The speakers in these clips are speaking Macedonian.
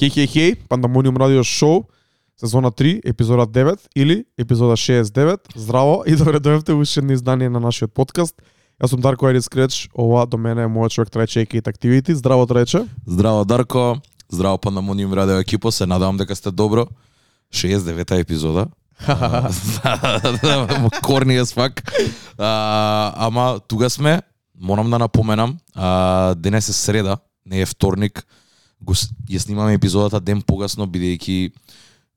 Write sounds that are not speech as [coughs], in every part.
Хеј, хеј, хеј, Пандамониум радио шоу, сезона 3, епизода 9 или епизода 69. Здраво и [laughs] добре дојавте во едно издание на нашиот подкаст. Јас сум Дарко Ерис Креч, ова до мене е мојот човек Трече Екейт Activity. Здраво Трече. Здраво Дарко, здраво Пандамониум радио екипо, се надевам дека сте добро. 69-та епизода. [laughs] [laughs] Корни е свак. А, ама тука сме, морам да напоменам, а, денес е среда, не е вторник. Го, ја снимаме епизодата ден погасно, бидејќи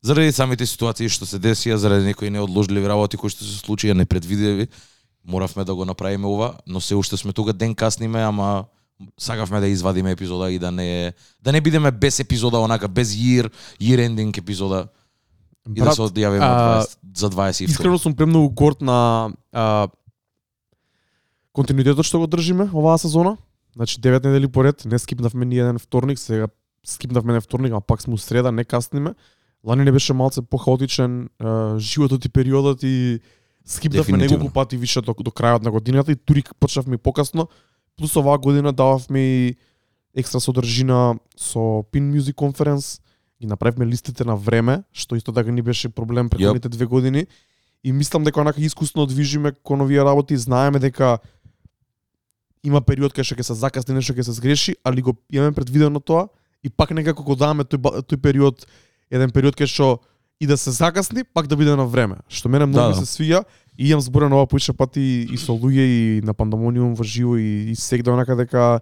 заради самите ситуации што се десија, заради некои неодложливи работи кои што се случија, непредвидеви, моравме да го направиме ова, но се уште сме тука ден касниме, ама сакавме да извадиме епизода и да не да не бидеме без епизода онака без year year ending епизода и да Брат, се одјавиме а, 20 за 22. Искрено сум премногу горд на а, континуитетот што го држиме оваа сезона. Значи 9 недели поред, не скипнавме ни еден вторник, сега скипнавме еден вторник, ама пак сме у среда, не касниме. Лани не беше малце похаотичен а, животот и периодот и скипнавме неколку пати више до, до крајот на годината и тури почнавме и покасно. Плюс оваа година дававме и екстра содржина со Pin Music Conference, ги направивме листите на време, што исто така ни беше проблем претходните две години. И мислам дека онака искусно движиме кон овие работи, знаеме дека има период кај што ќе се закасни нешто ќе се сгреши, али го имаме предвидено тоа и пак некако го даваме тој тој период еден период кај што и да се закасни, пак да биде на време. Што мене многу Да, да. се свија и имам зборено ова поише пати и со луѓе и на пандамониум во живо и, и сегде онака дека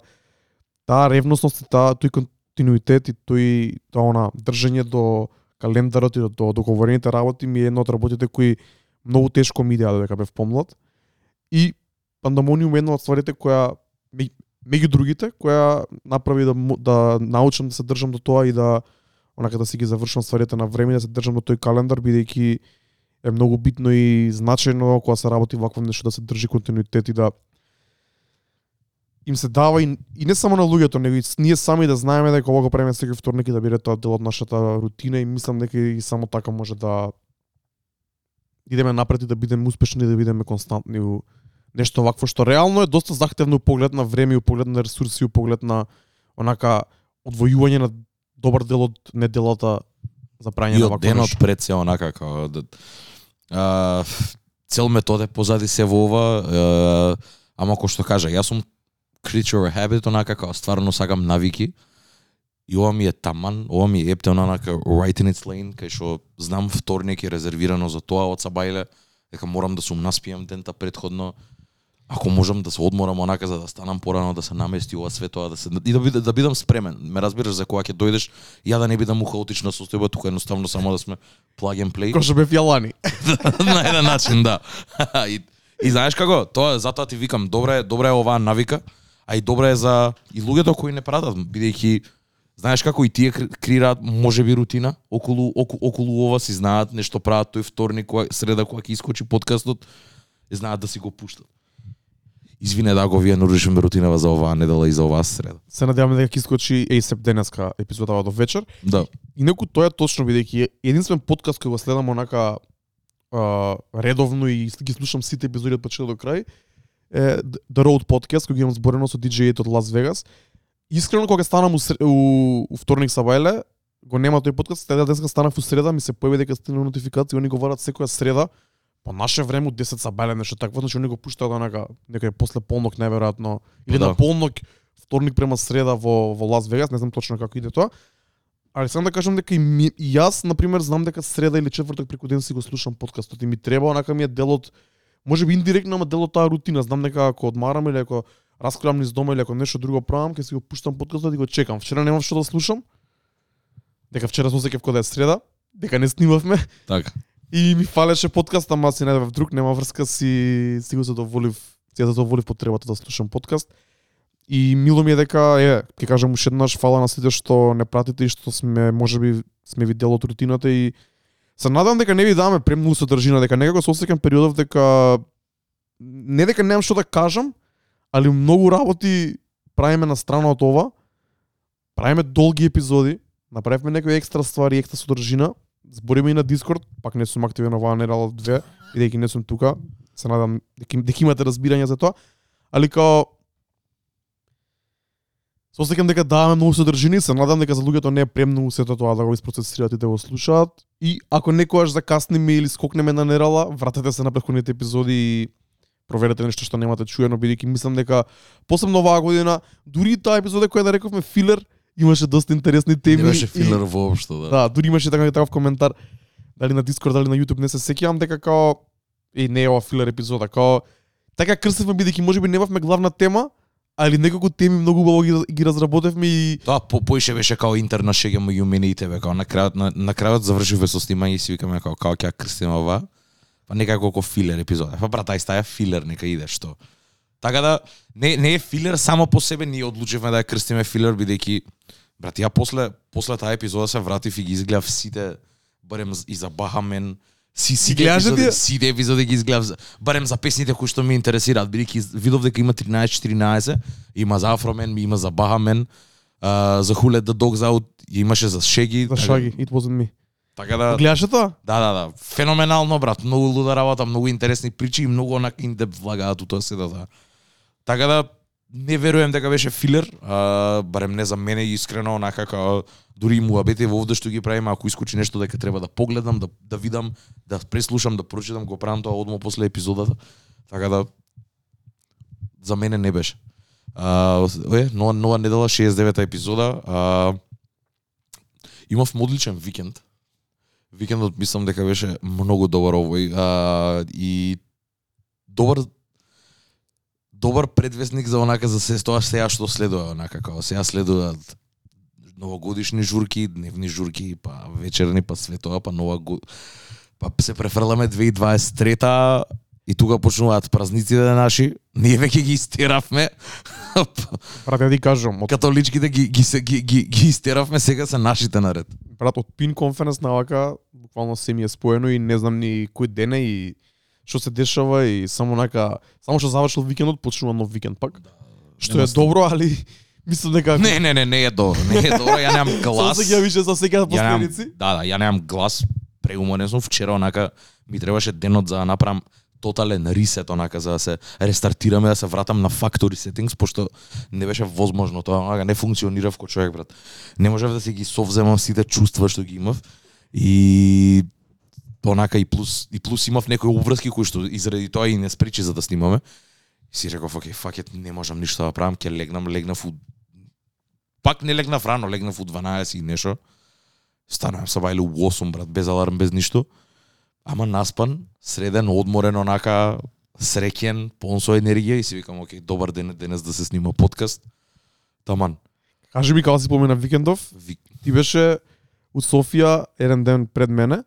таа ревностност и таа тој континуитет и тој тоа она држење до календарот и до, до договорените работи ми е една од работите кои многу тешко ми идеа дека бев помлад. И пандамониум е една од стварите која меѓу другите која направи да да научам да се држам до тоа и да онака да си ги завршам стварите на време да се држам до тој календар бидејќи е многу битно и значајно кога се работи вакво нешто да се држи континуитет и да им се дава и, и не само на луѓето, него и ние сами да знаеме дека ова го правиме секој вторник и да биде тоа дел од нашата рутина и мислам дека и само така може да идеме напред и да бидеме успешни и да бидеме константни у нешто вакво што реално е доста захтевно поглед на време, и поглед на ресурси, и поглед на онака одвојување на добар дел од неделата за правење и на од вакво денот нешто. пред се онака како да, а, цел метод е позади се во ова, а, ама кој што кажа, јас сум creature of habit онака како стварно сакам навики. И ова ми е таман, ова ми е ептен онака right in its lane, кај што знам вторник е резервирано за тоа од Сабајле, дека морам да сум наспијам дента предходно. Ако можам да се одморам онака за да станам порано, да се намести ова све тоа, да се и да, биде, да бидам спремен. Ме разбираш за кога ќе дојдеш, ја да не бидам у хаотична состојба, тука едноставно само да сме plug and play. Кој што бев јалани. [laughs] на еден начин, да. [laughs] и, и знаеш како, тоа затоа ти викам, добра е, добра е оваа навика, а и добра е за и луѓето кои не пратат, бидејќи знаеш како и тие кр- креираат можеби рутина околу околу, околу ова си знаат нешто прават тој вторник кога среда кога ќе искочи подкастот знаат да си го пуштат. Извине да го вие нарушиме рутинава за оваа недела и за оваа среда. Се надеваме дека ќе искочи ASAP денеска епизодава до вечер. Да. Инаку тоа е точно бидејќи е единствен подкаст кој го следам онака а, редовно и ги слушам сите епизоди од почеток до крај е The Road Podcast кој ги имам зборено со DJ од Лас Вегас. Искрено кога станам у, у, у вторник сабајле, го нема тој подкаст, следа денеска станав у среда, ми се појави дека стигна нотификација, они го варат секоја среда по наше време од 10 сабајле нешто такво, значи они го пуштаат онака некај после полнок најверојатно или Да. на полнок вторник према среда во во Лас Вегас, не знам точно како иде тоа. Али сакам да кажам дека и, ми, и јас, на пример, знам дека среда или четврток преку ден си го слушам подкастот и ми треба, онака ми е дел од, може би индиректно, ама дел од таа рутина. Знам дека ако одмарам или ако расколам низ дома или ако нешто друго правам, ќе си го пуштам подкастот и го чекам. Вчера немав што да слушам, дека вчера се осеќав кога е среда, дека не снимавме Така и ми фалеше подкаст, ама аз си најдев друг, нема врска си, си го задоволив, си ја задоволив потребата да слушам подкаст. И мило ми е дека, е, ќе кажам уште еднаш, фала на сите што не пратите и што сме, можеби, сме ви дел од рутината и се надам дека не ви даваме премногу содржина, дека некако се осеќам периодов дека не дека немам што да кажам, али многу работи правиме на страна од ова. Правиме долги епизоди, направивме некои екстра ствари, екстра содржина, збориме и на Дискорд, пак не сум активен оваа недела две, бидејќи не сум тука. Се надам дека, дека имате разбирање за тоа. Али као Со сеќам дека даваме многу содржини, се надам дека за луѓето не е премногу сето тоа да го испроцесираат и да го слушаат. И ако некојаш закасниме или скокнеме на нерала, вратете се на претходните епизоди и проверете нешто што немате чуено, бидејќи мислам дека посебно оваа година, дури и таа епизода која да рековме филер, имаше доста интересни теми. Не беше и- филер воопшто, да. Да, дури имаше така таков коментар дали на Дискорд, дали на YouTube, не се сеќавам дека као и не е ова филер епизода, као така крстевме бидејќи можеби немавме главна тема, али некако теми многу убаво ги, ги разработевме и Тоа по поише беше као интерна шега меѓу мене и тебе, као на крајот на, на крајот завршивме со снимање и си викаме као као ќе крстиме ова. Па некако како филер епизода. Па брат, ај стаја филер, нека иде што. Така да не не е филер само по себе, ние одлучивме да ја крстиме филер бидејќи брат, ја после после таа епизода се вратив и ги изгледав сите барем и за Бахамен, си сите гледаш сите епизоди ги изгледав барем за песните кои што ме интересираат, бидејќи видов дека има 13-14, има за Афромен, има за Бахамен, а, за Let the Dogs Out, имаше за Шеги. за така- шаги, it wasn't me. Така да, Гледаше тоа? да, да, да, феноменално брат, многу луда работа, многу интересни причи и многу онак индеп влагаат у тоа се да, да. Така да не верувам дека беше филер, а, барем не за мене искрено онака како дури и муабете во овде што ги правиме, ако искучи нешто дека треба да погледам, да да видам, да преслушам, да прочитам, го правам тоа одмо после епизодата. Така да за мене не беше. А, е, нова, нова недела, 69-та епизода. А, имав одличен викенд. Викендот мислам дека беше многу добар овој. А, и добар добар предвестник за онака за се тоа сега што следува онака како сега следуваат новогодишни журки, дневни журки, па вечерни, па све тоа, па нова го... па се префрламе 2023 и тука почнуваат празниците наши. Ние веќе ги истеравме. [laughs] Брат, ја ти кажам, од, Католичките ги ги ги ги, ги истеравме, сега се нашите наред. брат, од пин конференс на вака, буквално се ми е споено и не знам ни кој ден е и што се дешава и само нака, само што завршил викендот, почнува нов викенд пак. Што е добро, али [laughs] мислам дека Не, не, не, не е добро. Не е добро, ја немам [laughs] Само глас. се ги више за сега последици. да, да, ја немам глас. Преуморен сум вчера онака ми требаше денот за да направам тотален ресет онака за да се рестартираме, да се вратам на factory settings пошто не беше возможно тоа, онака не функционирав како човек брат. Не можев да си ги совземам сите чувства што ги имав и онака и плюс и плюс имав некои обврски кои што и заради тоа и не спречи за да снимаме. И си реков, окей, факет, не можам ништо да правам, ќе легнам, легнав у пак не легнав рано, легнав у 12 и нешто. Станав се бајле у 8, брат, без аларм, без ништо. Ама наспан, среден, одморен, онака, среќен, полн со енергија и си викам, окей, добар ден денес да се снима подкаст. Таман, Кажи ми кога си помина викендов, ви, ти беше у Софија еден ден пред мене.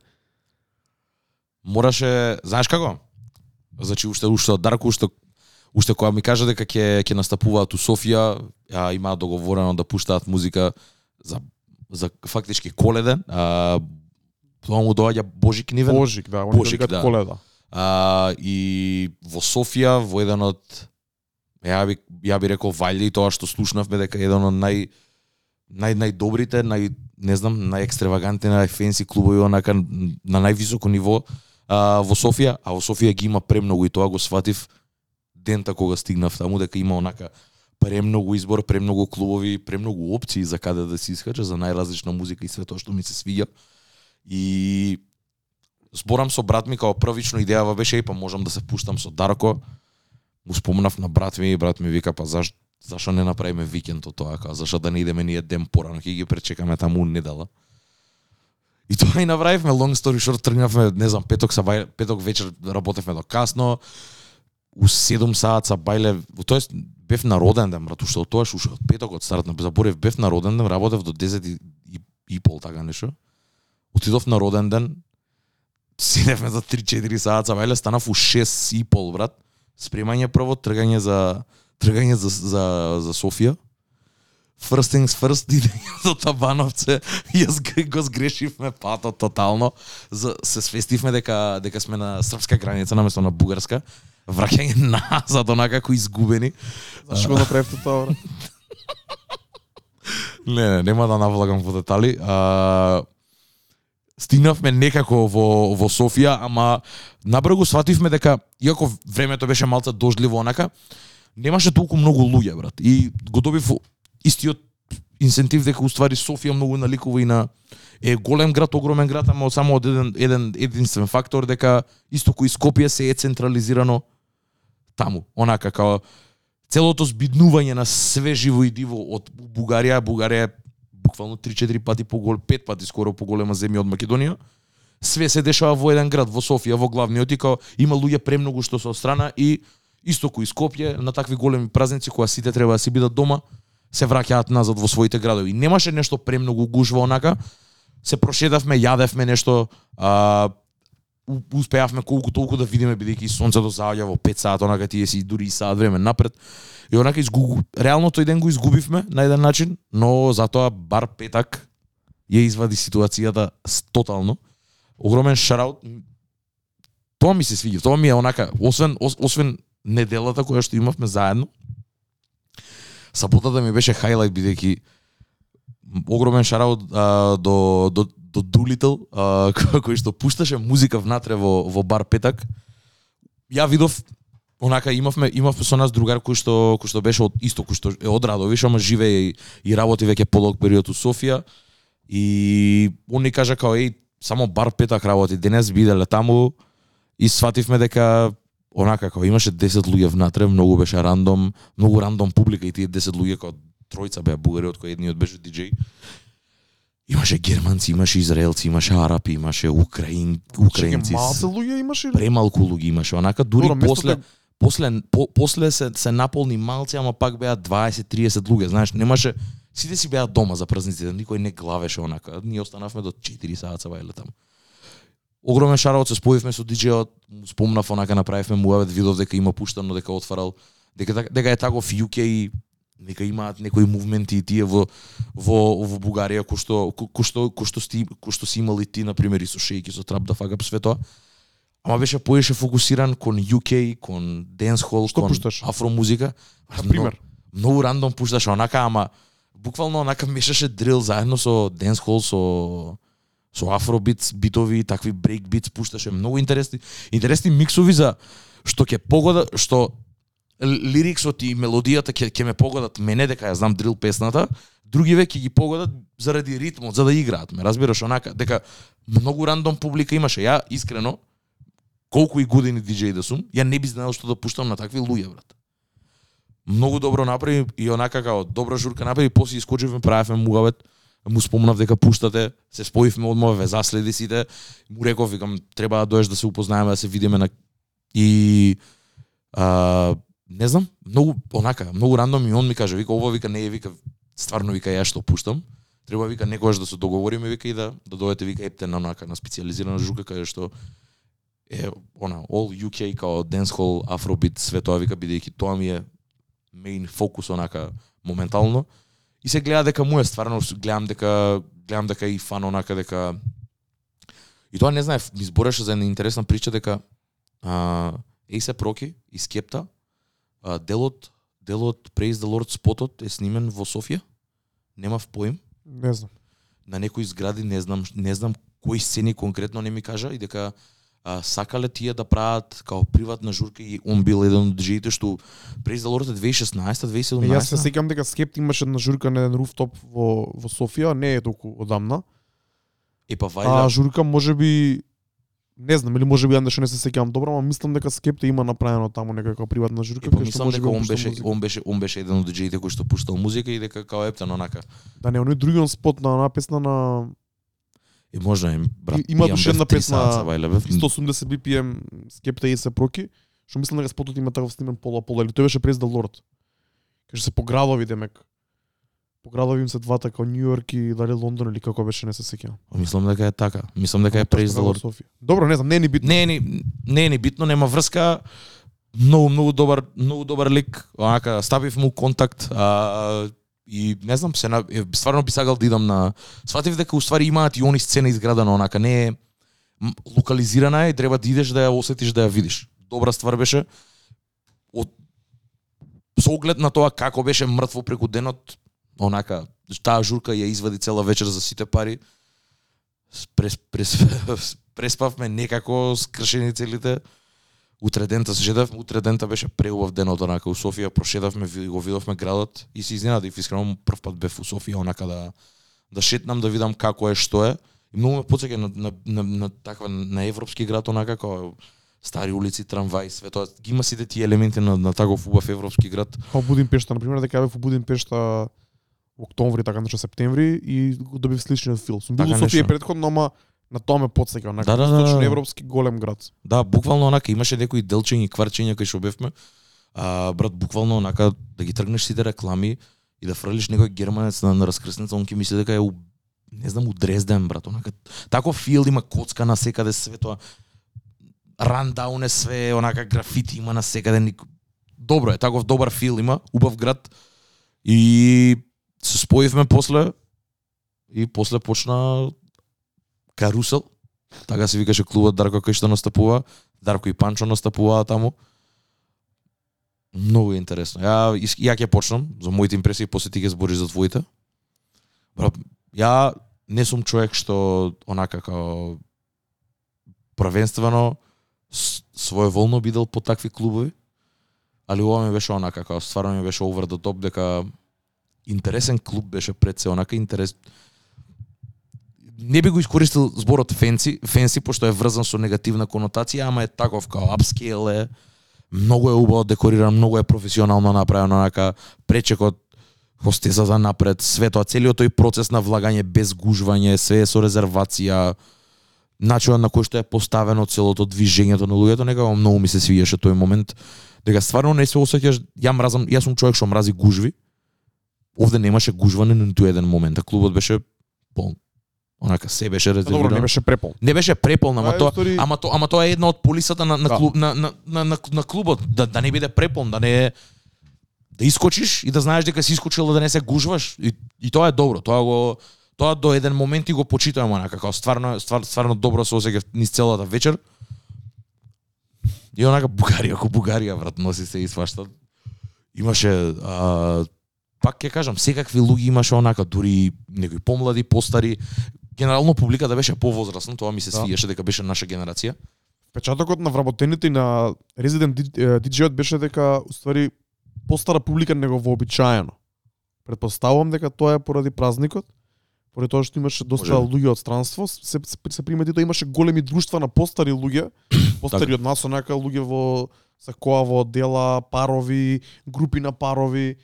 Мораше, знаеш како? Значи уште уште од Дарко уште уште кога ми кажа дека ќе ќе настапуваат у Софија, а, имаат договорено да пуштаат музика за за фактички коледен, а тоа му доаѓа Божик Нивен. Божик, да, они Божик, да. коледа. А, и во Софија, во еден од ја би ја би рекол вајде и тоа што слушнавме дека еден од нај нај најдобрите, нај не знам, најекстравагантни, најфенси клубови онака на највисоко ниво а, во Софија, а во Софија ги има премногу и тоа го сватив дента кога стигнав таму дека има онака премногу избор, премногу клубови, премногу опции за каде да се искача за најразлична музика и све тоа што ми се свиѓа. И зборам со брат ми као првично идејава беше и па можам да се пуштам со Дарко. Му спомнав на брат ми и брат ми вика па заш зашо не направиме викенд тоа, као зашо да не идеме ние ден порано, ќе ги пречекаме таму недела. И тоа и направивме long story short, тргнавме, не знам, петок са бајле, петок вечер работевме до касно. У 7 саат са бајле, тоест бев на роден ден, брат, уште од тоа уште од петок од старт, заборев бев на роден ден, работев до 10 и, и, и пол така нешто. Отидов на роден ден, седевме за 3-4 саат, са бајле станав у 6 и пол, брат. Спремање прво, тргање за тргање за, за, за Софија. First things first, [laughs] идење до Табановце, [laughs] јас го сгрешивме патот тотално, за, се свестивме дека дека сме на српска граница наместо на бугарска, враќање [laughs] назад онака како изгубени. Зашто го направивте тоа, брат? Не, не, нема да навлагам во детали. А, стигнавме некако во, во Софија, ама набрзо свативме дека, иако времето беше малце дождливо онака, немаше толку многу луѓе, брат. И го добив истиот инсентив дека уствари Софија многу наликува и на е голем град, огромен град, ама само од еден еден единствен фактор дека исто кој Скопје се е централизирано таму. Онака како целото збиднување на све живо и диво од Бугарија, Бугарија е буквално 3-4 пати погол, 5 пати скоро поголема земја од Македонија. Све се дешава во еден град, во Софија, во главниот и као има луѓе премногу што се од страна и исто кој Скопје на такви големи празници кога сите треба да си бидат дома, се враќаат назад во своите градови. Немаше нешто премногу гужва онака. Се прошедавме, јадевме нешто, а, успеавме колку толку да видиме бидејќи сонцето заоѓа во 5 саат, онака тие си дури и саат време напред. И онака изгуб... реално тој ден го изгубивме на еден начин, но затоа бар петак ја извади ситуацијата тотално. Огромен шараут. Тоа ми се свиѓа. Тоа ми е онака, освен освен неделата која што имавме заедно, саботата ми беше хайлайт бидејќи огромен шараут до до до Дулител [laughs] кој што пушташе музика внатре во во бар петак. Ја видов онака имавме имавме со нас другар кој што кој што беше од исто кој што е од Радовиш, ама живее и, и работи веќе подолг период у Софија. И он ни кажа као еј само бар петак работи денес биделе таму и свативме дека онака како имаше 10 луѓе внатре, многу беше рандом, многу рандом публика и тие 10 луѓе како тројца беа бугари од кои едниот беше диџеј. Имаше германци, имаше израелци, имаше арапи, имаше украин, украинци. Малце луѓе имаше? Премалку луѓе имаше, онака дури Добро, после после по, после се се наполни малци, ама пак беа 20-30 луѓе, знаеш, немаше сите си беа дома за празниците, никој не главеше онака. Ние останавме до 4 саат вајле таму. Огромен шараот се споивме со диџејот, спомнав онака направивме муавет, видов дека има пуштано, дека отварал, дека так- дека е таков UK и нека имаат некои мувменти и тие во во во Бугарија кој што ко- кој што кој што сти кој што си имали ти на пример и со Шейки со Трап да фагап све тоа. Ама беше поише фокусиран кон UK, кон денсхол, Што кон пушташ? афро музика. На пример? Многу, многу рандом пушташе онака, ама буквално онака [laughs] мешаше дрил заедно со денсхол, со со афробит, битови, такви брейк битс пушташе многу интересни интересни миксови за што ќе погода што лириксот и мелодијата ќе ќе ме погодат мене дека ја знам дрил песната, други веќе ги погодат заради ритмот, за да играат. Ме разбираш онака дека многу рандом публика имаше. Ја искрено колку и години диџеј да сум, ја не би знаел што да пуштам на такви луѓе, брат. Многу добро направи и онака како добра журка направи, после искочивме, правевме мугавет, му спомнав дека пуштате, се споивме одма, ве заследи сите, му реков, викам, треба да доеш да се упознаеме, да се видиме на... И... А, не знам, многу, онака, многу рандом и он ми каже, вика, ова, вика, не е, вика, стварно, вика, ја што пуштам. Треба, вика, некогаш да се договориме, вика, и да, да дојдете, вика, епте на онака, на специализирана жука, каже што е, она, all UK, као dancehall, afrobeat, све тоа, вика, бидејќи тоа ми е main фокус, онака, моментално. И се гледа дека му е стварно гледам дека гледам дека и фан онака дека И тоа не знаев, ми збореше за една интересна прича дека а, Ейсе Проки и Скепта а, делот делот Praise the Lord спотот е снимен во Софија. Немав поим. Не знам. На некои згради не знам не знам кои сцени конкретно не ми кажа и дека а, сакале тие да прават као приватна журка и он бил еден од диџеите што Lord е 2016 2017 Е, Јас се сеќам дека Скепт имаше една журка на еден руфтоп во во Софија, не е толку одамна. Е па А вајда журка можеби не знам или можеби ја што не се сеќавам добро, ама мислам дека Скепта има направено таму некака приватна журка па кај што мислам можеби дека он беше музика. он беше он беше еден од диџеите кој што пуштал музика и дека као ептен онака. Да не, оној другиот спот на на песна на И можда им брат. И- има душе една песна, саата, вајле бев. 180 BPM Скепта и се проки, што мислам дека спотот има таков снимен пола пола или тој беше през Lord. Кај што се по градови демек. По градови им се двата како Нью Йорк и дали Лондон или како беше не се сеќавам. Мислам дека е така. Мислам дека е Praise the Lord. Софија. Добро, не знам, не е ни битно. Не е ни не е ни битно, нема врска. Многу многу добар многу добар лик. Онака ставив му контакт а, и не знам се на, стварно би сакал да идам на сватив дека уствари имаат и они сцена изградена онака не е локализирана е, треба да идеш да ја осетиш да ја видиш. Добра ствар беше. Од со оглед на тоа како беше мртво преку денот, онака таа журка ја извади цела вечер за сите пари. Прес, прес, [laughs] преспавме некако скршени целите. Утре дента се жедав, утре дента беше преубав денот онака у Софија, прошедавме, го видовме градот и се изненадив, искрено прв пат бев у Софија онака да да шетнам да видам како е, што е. И многу ме потсеќа на, на, на, на таква на европски град онака како стари улици, трамваи, све тоа. Ги има сите тие елементи на, на таков убав европски град. Као Будимпешта, на пример, дека бев во Будимпешта во октомври, така нешто септември и добив сличниот фил. Сум бил Така во Софија предходно, ама на тоа ме потсеќа, онака Да, да, да, да. европски голем град. Да, буквално онака имаше некои делчиња и кварчиња кај што бевме. А, брат, буквално онака да ги тргнеш сите реклами и да фрлиш некој германец на, на раскрсница, он ќе мисли дека е у, не знам, у Дрезден, брат, онака. Таков фил има коцка на секаде све тоа. Рандаун е све, онака графити има на секаде. ник- Добро е, таков добар фил има, убав град. И се споивме после и после почна карусел. Така се викаше клубот Дарко кој што настапува. Дарко и Панчо настапуваа таму. Многу е интересно. Ја ја ќе почнам за моите импресии, после ти ќе збориш за твоите. Бра, ја не сум човек што онака како првенствено с- своеволно бидел по такви клубови, али ова ми беше онака како стварно ми беше over the top дека интересен клуб беше пред се онака интерес не би го искористил зборот фенси, фенси пошто е врзан со негативна конотација, ама е таков као апскейл е, многу е убаво декориран, многу е професионално направено, онака пречекот хостезата напред, све тоа, целиот тој процес на влагање без гужвање, све е со резервација, начинот на кој што е поставено целото движењето на луѓето, некако многу ми се свиеше тој момент, дека стварно не се осеќаш, ја мразам, јас сум човек што мрази гужви, овде немаше гужване на ниту еден момент, а клубот беше полн. Онака се беше Добро, резервирано. не беше препол. Не беше преполн, ама тоа, истори- ама тоа, ама тоа е една од полисата на на, Да. клуб, на, на, на, на, на клубот, да, да не биде преполн, да не е да искочиш и да знаеш дека си искочил да не се гужваш и, и тоа е добро. Тоа го тоа до еден момент и го почитувам онака како стварно ствар, стварно добро се осеќав низ целата вечер. И онака Бугарија, ако Бугарија брат носи се и свашта. Имаше а, пак ќе кажам, секакви луѓе имаше онака, дури некои помлади, постари. Генерално публиката беше повозрасна, тоа ми се Да. свиеше дека беше наша генерација. Печатокот на вработените и на резидент диджејот беше дека уствари постара публика него вообичаено. Предпоставувам дека тоа е поради празникот, поради тоа што имаше доста Може луѓе од странство, се, се, се примети да имаше големи друштва на постари луѓе, постари Така. од нас, онака луѓе во сакоа во дела, парови, групи на парови,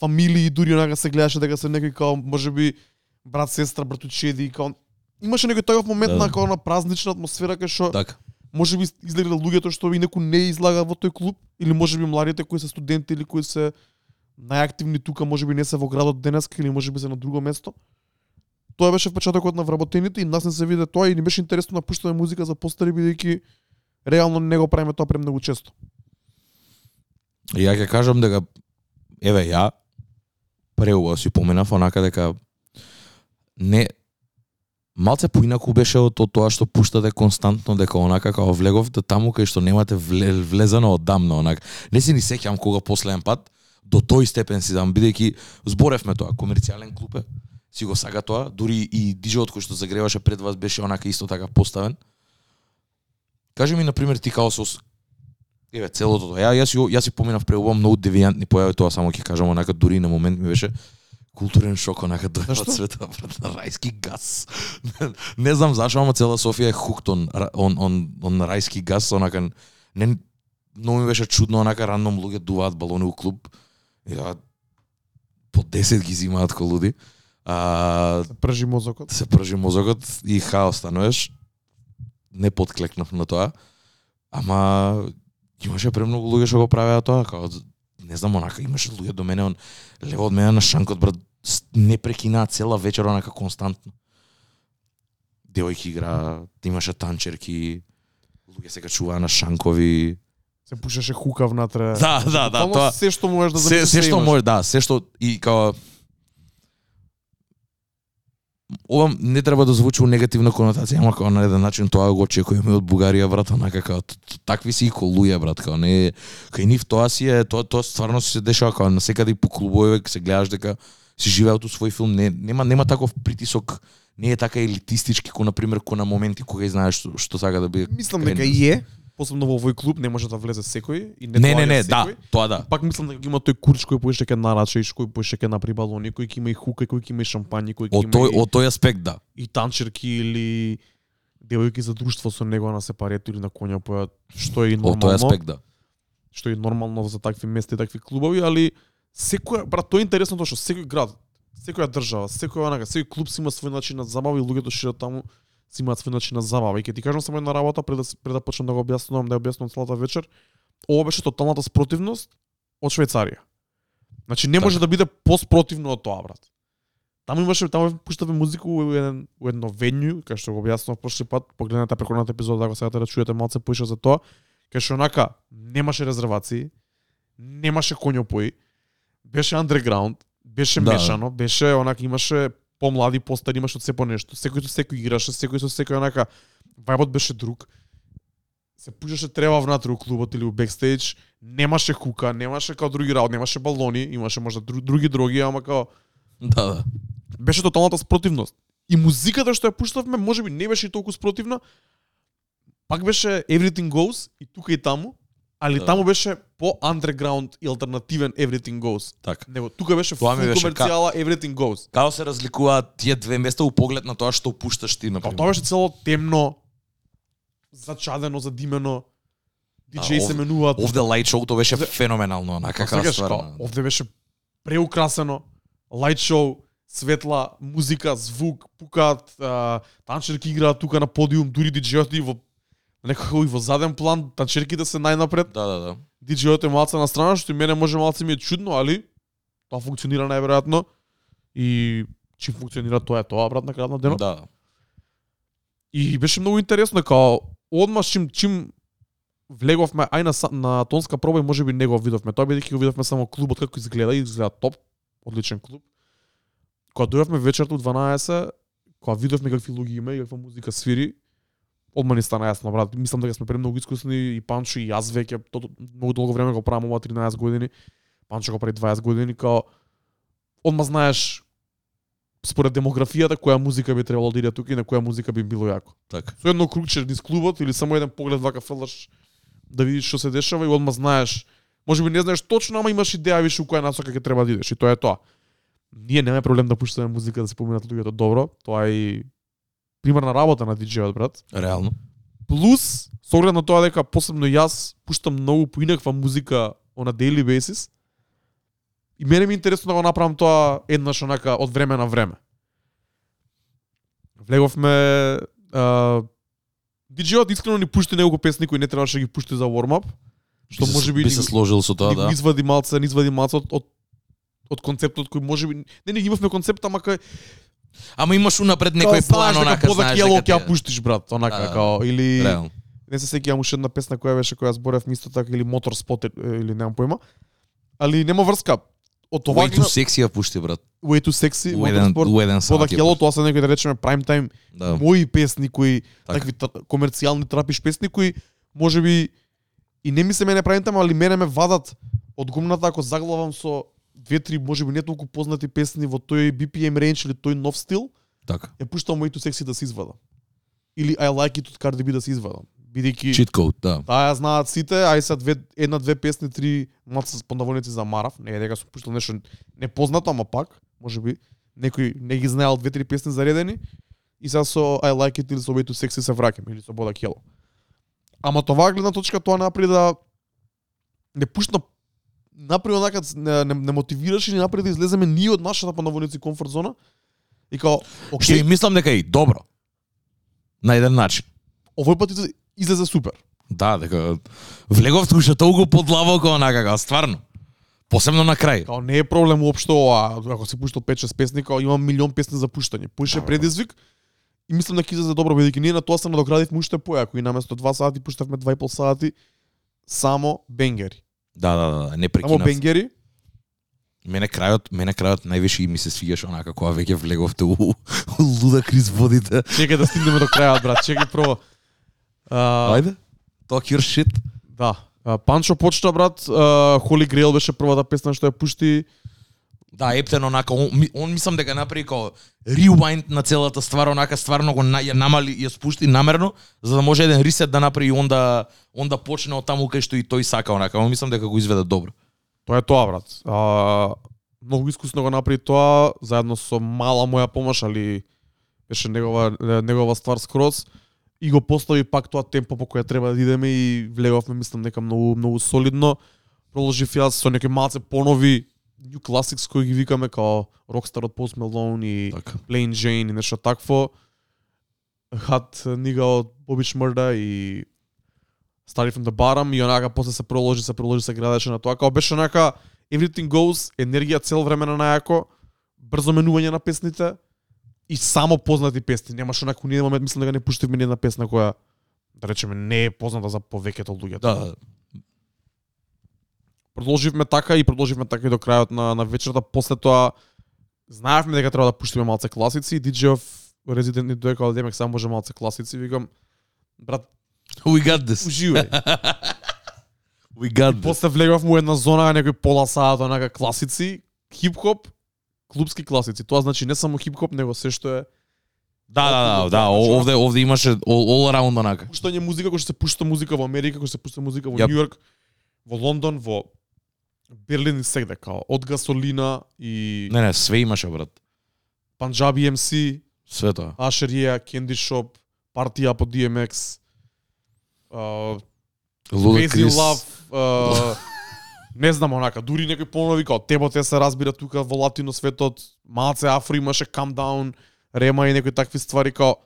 фамилии, дури онака се гледаше дека се некои као можеби брат, сестра, братучеди, као имаше некој таков момент Да, да. на као на празнична атмосфера кај што Така. може би изгледа луѓето што и некој не излага во тој клуб или може би младите кои се студенти или кои се најактивни тука, може би не се во градот денеска или може би се на друго место. Тоа беше впечатокот на вработените и нас не се виде тоа и ни беше интересно да пуштаме музика за постари бидејќи реално не го правиме тоа премногу често. Ја ќе кажам дека еве ја преубаво си поменав онака дека не малце поинаку беше од од тоа што пуштате константно дека онака како влеговте да таму кај што немате вле, влезено одамна онака. Не се ни сеќам кога последен пат до тој степен си дам бидејќи зборевме тоа комерцијален клуб е си го сага тоа, дури и диџеот кој што загреваше пред вас беше онака исто така поставен. Кажи ми на пример ти као со Еве целото тоа. Ја јас јас си поминав преубаво многу девијантни појави, тоа само ќе кажам онака дури на момент ми беше културен шок онака дојде од света брат на рајски газ. не знам зашо, ама цела Софија е хукт он он он, он рајски газ онака не многу ми беше чудно онака рандом луѓе дуваат балони у клуб. Ја по 10 ги зимаат ко луди. А, Се пржи мозокот. се пржи мозокот и хаос стануваш. Не подклекнав на тоа. Ама имаше премногу луѓе што го правеа тоа, како не знам, онака имаше луѓе до мене, он лево од мене на шанкот брат не прекинаа цела вечер онака константно. Девојки игра, имаше танчерки, луѓе се качуваа на шанкови. Се пушеше хука внатре. Да, да, да, тоа се што можеш да се, се што имаш. може, да, се што и као ова не треба да звучи у негативна конотација, ама као на еден начин тоа го очекуваме од Бугарија, брат, онака т- такви си и колуја, брат, као не кај нив тоа си е, тоа тоа стварно се дешава као на секаде и по клубове се гледаш дека си живеат у свој филм, не нема нема таков притисок, не е така елитистички ко на пример ко на моменти кога знаеш што, што сака да биде Мислам дека и е, посебно во овој клуб не може да влезе секој и не Не, не, не, да, секој. тоа да. Пак мислам дека има тој курч кој поише ке нарачеш, кој поише ке напри балони, кој ќе има и хука, кој ќе има и шампањи, кој ќе Од има тој и, од тој аспект да. и танчерки или девојки за друштво со него на сепарето или на конја поја, што е и Од тој нормално аспект да. што е нормално за такви места и такви клубови, али секоја брат, тоа е интересно тоа што секој град, секоја држава, секој онака, секој клуб си има свој начин на забава и луѓето шират таму си имаат свој начин на забава. И ќе ти кажам само една работа пред да пред да почнам да го објаснувам, да ја објаснувам целата вечер. Ова беше тоталната спротивност од Швајцарија. Значи не може Така. да биде поспротивно од тоа, брат. Таму имаше таму пуштаве музика у еден у едно венју, кај што го објаснував прошли пат, погледнете преходната епизода ако сакате да чуете малце поише за тоа, кај што онака немаше резервации, немаше конјопои, беше андерграунд, беше Да. мешано, беше онака имаше помлади, постари, имаше од се по нешто. Секој со секој играше, секој со секој онака вајбот беше друг. Се пушеше трева внатре у клубот или у бекстејдж, немаше хука, немаше као други работи, немаше балони, имаше можда дру, други дроги, ама као Да, да. беше тоталната спротивност. И музиката што ја пуштавме, можеби не беше и толку спротивна. Пак беше Everything Goes и тука и таму, али Да. таму беше по underground и алтернативен Everything Goes. Така. Него тука беше Тоа ми фул беше комерцијала Everything Goes. Како се разликуваат тие две места у поглед на тоа што пушташ ти, Па например? тоа беше цело темно, зачадено, задимено. Диджеи Да, се менуваат. Овде лајт шоуто беше феноменално, Како како сакаш, ствар. као, овде беше преукрасено, лајт шоу, светла, музика, звук, пукаат, танчерки играат тука на подиум, дури диджејот и во некако и во заден план, танчерките се најнапред, Да, да, да. диджејот е малце на страна, што и мене може малце ми е чудно, али тоа функционира најверојатно и чим функционира тоа е тоа, брат, на крајот на денот. Да. И беше многу интересно као одмаш чим чим влеговме ај на на тонска проба и можеби не го видовме. Тоа бидејќи го видовме само клубот како изгледа и изгледа топ, одличен клуб. Кога дојавме вечерта у 12, кога видовме какви луѓе има и каква музика свири, одма ни стана јасно, брат. Мислам дека сме премногу искусни и Панчо и јас веќе многу долго време го правам ова 13 години. Панчо го прави 20 години, као одма знаеш според демографијата која музика би требало да иде тука и на која музика би било јако Така. со едно кругче низ клубот или само еден поглед вака фрлаш да видиш што се дешава и одма знаеш може би не знаеш точно, ама имаш идеја више у која насока ќе треба да идеш и тоа е тоа. Ние немаме проблем да пуштаме музика да се поминат луѓето добро, тоа е и примерна работа на диџејот брат. Реално. Плюс со оглед на тоа дека посебно јас пуштам многу поинаква музика a daily basis. И мене ми е интересно да го направам тоа еднаш онака од време на време. Влеговме а, диџејот искрено ни пушти неколку песни кои не требаше да ги пушти за warm-up. Што може би би се сложил со тоа, да. извади малце, извади малце од, од од концептот кој може би не не имавме концепт ама кај Ама имаш унапред као некој план, онака знаеш дека ќе ја пуштиш брат, онака Да, да. као или Реално. не се сеќавам уште една песна која беше која зборев мисто така или мотор спот или немам појма. Али нема врска. Од това Way too sexy ја пушти, брат. way too sexy, У еден, Motorsport, у еден сат. Позак ја јело, пушти. тоа се некои да речеме prime time Да. мои песни кои Така. такви комерцијални трапиш песни кои можеби и не ми се мене prime time, али мене ме вадат од гумната ако заглавам со две-три можеби не толку познати песни во тој BPM range или тој нов стил, Така. ја пуштам Too Sexy да се извадам. Или I Like It од Cardi B да се извадам. Бидејќи Cheat code, да. Таа ја знаат сите, ај се две една две песни, три малце спондавоници за Марав, не е дека сум пуштал нешто непознато, ама пак, можеби некој не ги знаел две три песни заредени и сега со I Like It или со Way Sexy се враќам или со Бода Кело. Ама тоа гледна точка тоа направи да не пушна направи онака не, не, не мотивираше ни направи да излеземе ние од нашата по наводници комфорт зона и као Што окей, и мислам дека и добро. На еден начин. овој пат излезе- супер. Да, дека влегов уште толку подлабоко онака, како стварно. Посебно на крај. Као не е проблем уопшто ова, ако си пуштал 5-6 песни, као имам милион песни за пуштање. Пуше Да, предизвик и мислам дека излезе добро бидејќи ние на тоа се надоградивме уште појако и наместо 2 сати пуштавме 2,5 сати само бенгери. Да, да, да, не Само прекинав. бенгери. Мене крајот, мене крајот највише и ми се свигаше онака кога веќе влеговте у, у луда криз водите. Чекај да стигнеме до крајот, брат. Чекај прво. Ајде. Talk your shit. Да. А, Панчо почна, брат. А, Holy Grail беше првата песна што ја пушти. Да, Ептен онака, он, он мислам дека направи као rewind на целата ствар, онака стварно го на, ја намали, ја спушти намерно, за да може еден рисет да направи и онда, онда почне од таму кај што и тој сака онака. Он мислам дека го изведе добро. Тоа е тоа, брат. А, многу искусно го направи тоа, заедно со мала моја помош, али беше негова, негова ствар скроз. И го постави пак тоа темпо по која треба да идеме и влеговме, мислам, дека многу, многу солидно. Продолжив јас со некои малце понови New Classics кои ги викаме као Rockstar од Post Malone и Така. Plain Jane и нешто такво. Хат Нига од Bobby Shmurda и Started from the bottom и онака после се проложи, се проложи, се градеше на тоа. Као беше онака Everything Goes, енергија цел време на најако, брзо менување на песните и само познати песни. Немаше онака ни момент, мислам дека не пуштивме ни една песна која да речеме не е позната за повеќето луѓето. Да, Продолживме така и продолживме така и до крајот на, на вечерта. После тоа знаевме дека треба да пуштиме малце класици. DJ-ов резидент ни доека демек само може малце класици. Викам, брат, we got this. уживај. [laughs] We got this. После влегов му една зона некои пола саат онака класици, хип-хоп, клубски класици. Тоа значи не само хип-хоп, него се што е Да, да, да, да, о- овде овде имаше all, all around онака. пуштање музика, кој што се пушта музика во Америка, кој што се пушта музика во Јап. Нью Йорк, во Лондон, во Берлин и сегде као од гасолина и Не, не, све имаше брат. Панджаби MC, Све тоа. Ашерија, Candy Shop, партија по DMX, uh, Ludacris. Love, uh, не знам онака, дури некои понови као Тебо те се разбира тука во латино светот, малце Афро имаше Calm Down, Рема и некои такви ствари као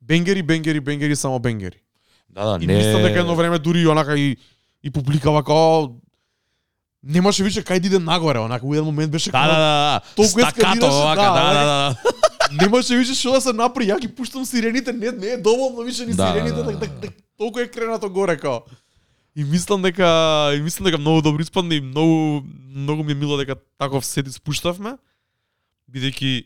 бенгери, бенгери, бенгери, само бенгери. Да, да, И не. мислам дека едно време дури и онака и и публикава као немаше више кај да иде нагоре, онака у еден момент беше Да, да, да, да. Толку ескалираше, овака, да, да, да, да, да. немаше више што да се направи, ја ги пуштам сирените, не, не е доволно више ни Да, сирените, да, да, да. толку е кренато горе као. И мислам дека и мислам дека многу добро испадна и многу многу ми е мило дека таков сет испуштавме, бидејќи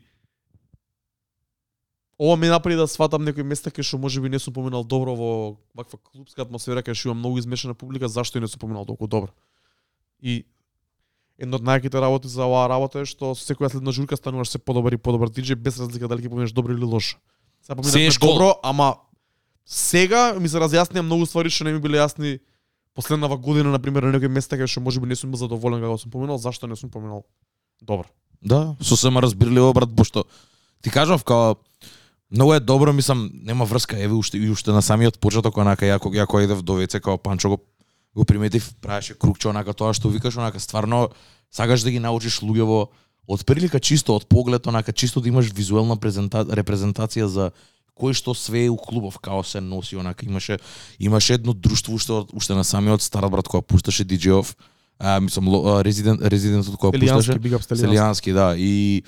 ова ме направи да сватам некои места кај што можеби не сум поминал добро во ваква клубска атмосфера кај што има многу измешана публика, зашто и не сум поминал толку добро. И една од најаките работи за оваа работа е што со секоја следна журка стануваш се подобар и подобар диџеј без разлика дали ќе поминеш добро или лошо. Сега поминавме добро, ама сега ми се разјаснија многу ствари што не ми биле јасни последнава година на пример на некои места кај што можеби не сум бил задоволен кога сум поминал, зашто не сум поминал добро. Да, сосема разбирливо брат, пошто ти кажав као многу е добро, мислам, нема врска, еве уште и уште на самиот почеток онака ја кога ја кога идев до веце као Панчо го го приметив, правеше кругче онака тоа што викаш онака стварно сакаш да ги научиш луѓево од прилика чисто од поглед онака чисто да имаш визуелна презента, репрезентација за кој што све у клубов као се носи онака имаше имаше едно друштво уште од- уште на самиот стар брат кога пушташе диџеов а мислам резидент резидентот кога пушташе. Селијански, да, и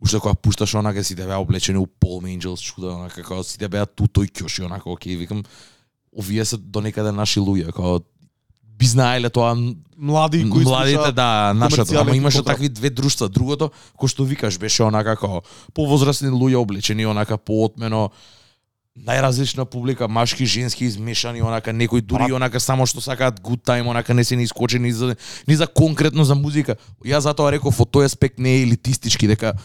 уште кога пушташ онака сите беа облечени у Palm Angels чуда, онака како сите беа ту тој кјоши, онака, окей, викам, овие се до некаде наши луѓе, како би знаеле тоа Млади кои младите, да, комерцијален ама имаше такви две друштва. Другото, кој што викаш, беше онака како повозрасни луѓе облечени онака поотмено, најразлична публика, машки, женски, измешани, онака некои дури Брат. онака само што сакаат good time, онака не се ни искочени ни за ни за конкретно за музика. Ја затоа реков во тој аспект не е елитистички дека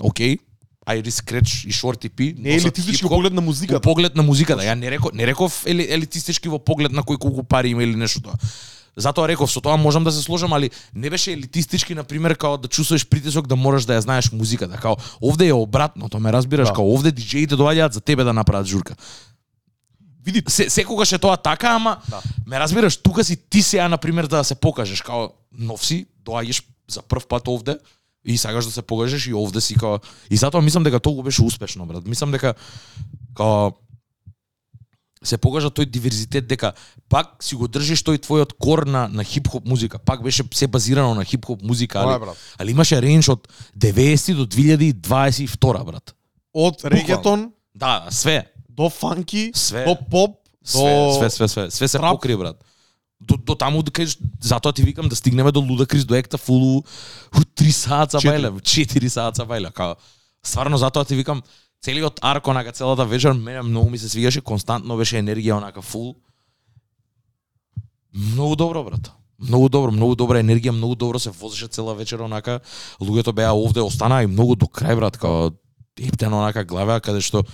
окей, Айри Скреч и Шорти Пи Не елитистички во поглед на Во музиката. поглед на музиката. Ја не реков, не реков ели, елитистички во поглед на кој колку пари има или нешто тоа. Затоа реков, со тоа можам да се сложам, али не беше елитистички, на пример, као да чувствуваш притисок да можеш да ја знаеш музиката. Као, овде е обратното, ме разбираш, Да. као овде диџеите доаѓаат за тебе да направат журка. Види, Се, секогаш е тоа така, ама Да. ме разбираш, тука си ти сега, на пример, да се покажеш, као нов си, доаѓаш за прв пат овде, и сакаш да се покажеш и овде си као. И затоа мислам дека толку беше успешно брат. Мислам дека као се покажа тој диверзитет дека пак си го држиш тој твојот кор на на хип-хоп музика. Пак беше се базирано на хип-хоп музика Тоа е, али, али имаше рейндж од 90 до 2022 брат. Од регетон да све. до фанки, Све. до поп, Све, до све, све, све, све се покри, брат. До, до таму да кажеш, затоа ти викам да стигнеме до Лудакрис, до Екта Фулу, у 3 саат Четири. бајле, 4 саат бајле, као, стварно затоа ти викам, целиот арк, онака, целата вечер, мене многу ми се свигаше, константно беше енергија, онака, фул. Многу добро, брат. Многу добро, многу добра енергија, многу добро се возеше цела вечер онака. Луѓето беа овде, останаа и многу до крај брат, као ептено онака глава каде што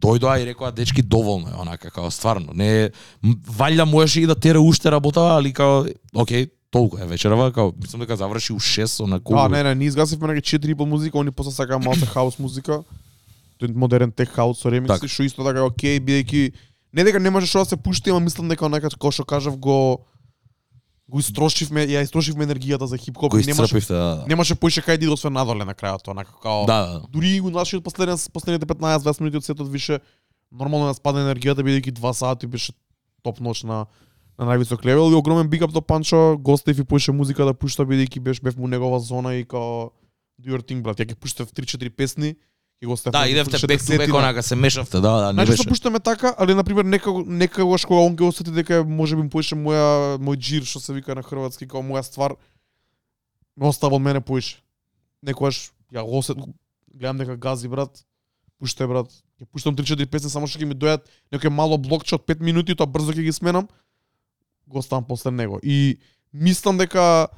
дојдоа и рекоа дечки доволно е онака као стварно не валја можеше и да тера уште работава али као окей толку е вечерава као мислам дека заврши у 6 онака А, не, не, ние изгасивме неки 4 по музика, они после сакаа малце хаус музика. Тој модерен тех хаус со ремикси, Така. што исто така окей, бидејќи не дека не што да се пушти, ама мислам дека онака како што кажав го го истрошивме, ја истрошивме енергијата за хип-хоп, го и немаше да, да. немаше поише кај да иде освен надоле на крајот, онака као Да, да, да. дури и нашиот последен последните 15-20 минути од сетот више нормално да спадне енергијата бидејќи 2 сати беше топ ноќ на на највисок левел и огромен биг ап до Панчо, гостев и поише музика да пушта бидејќи беше бев му негова зона и као do your thing брат, ја ќе пуштев 3-4 песни ќе го стефам. Да, идевте бек ту бек онака се мешавте, да, да, не Значи беше. се пуштаме така, али на пример некако некогаш кога он ќе осети дека може би поише моја мој джир што се вика на хрватски како моја ствар ме остава од мене поише. Некогаш ја го осет гледам дека гази брат, пуште брат. Ќе пуштам 3-4 песни само што ќе ми дојат некој мало блокче од 5 минути, тоа брзо ќе ги сменам. Го оставам после него. И мислам дека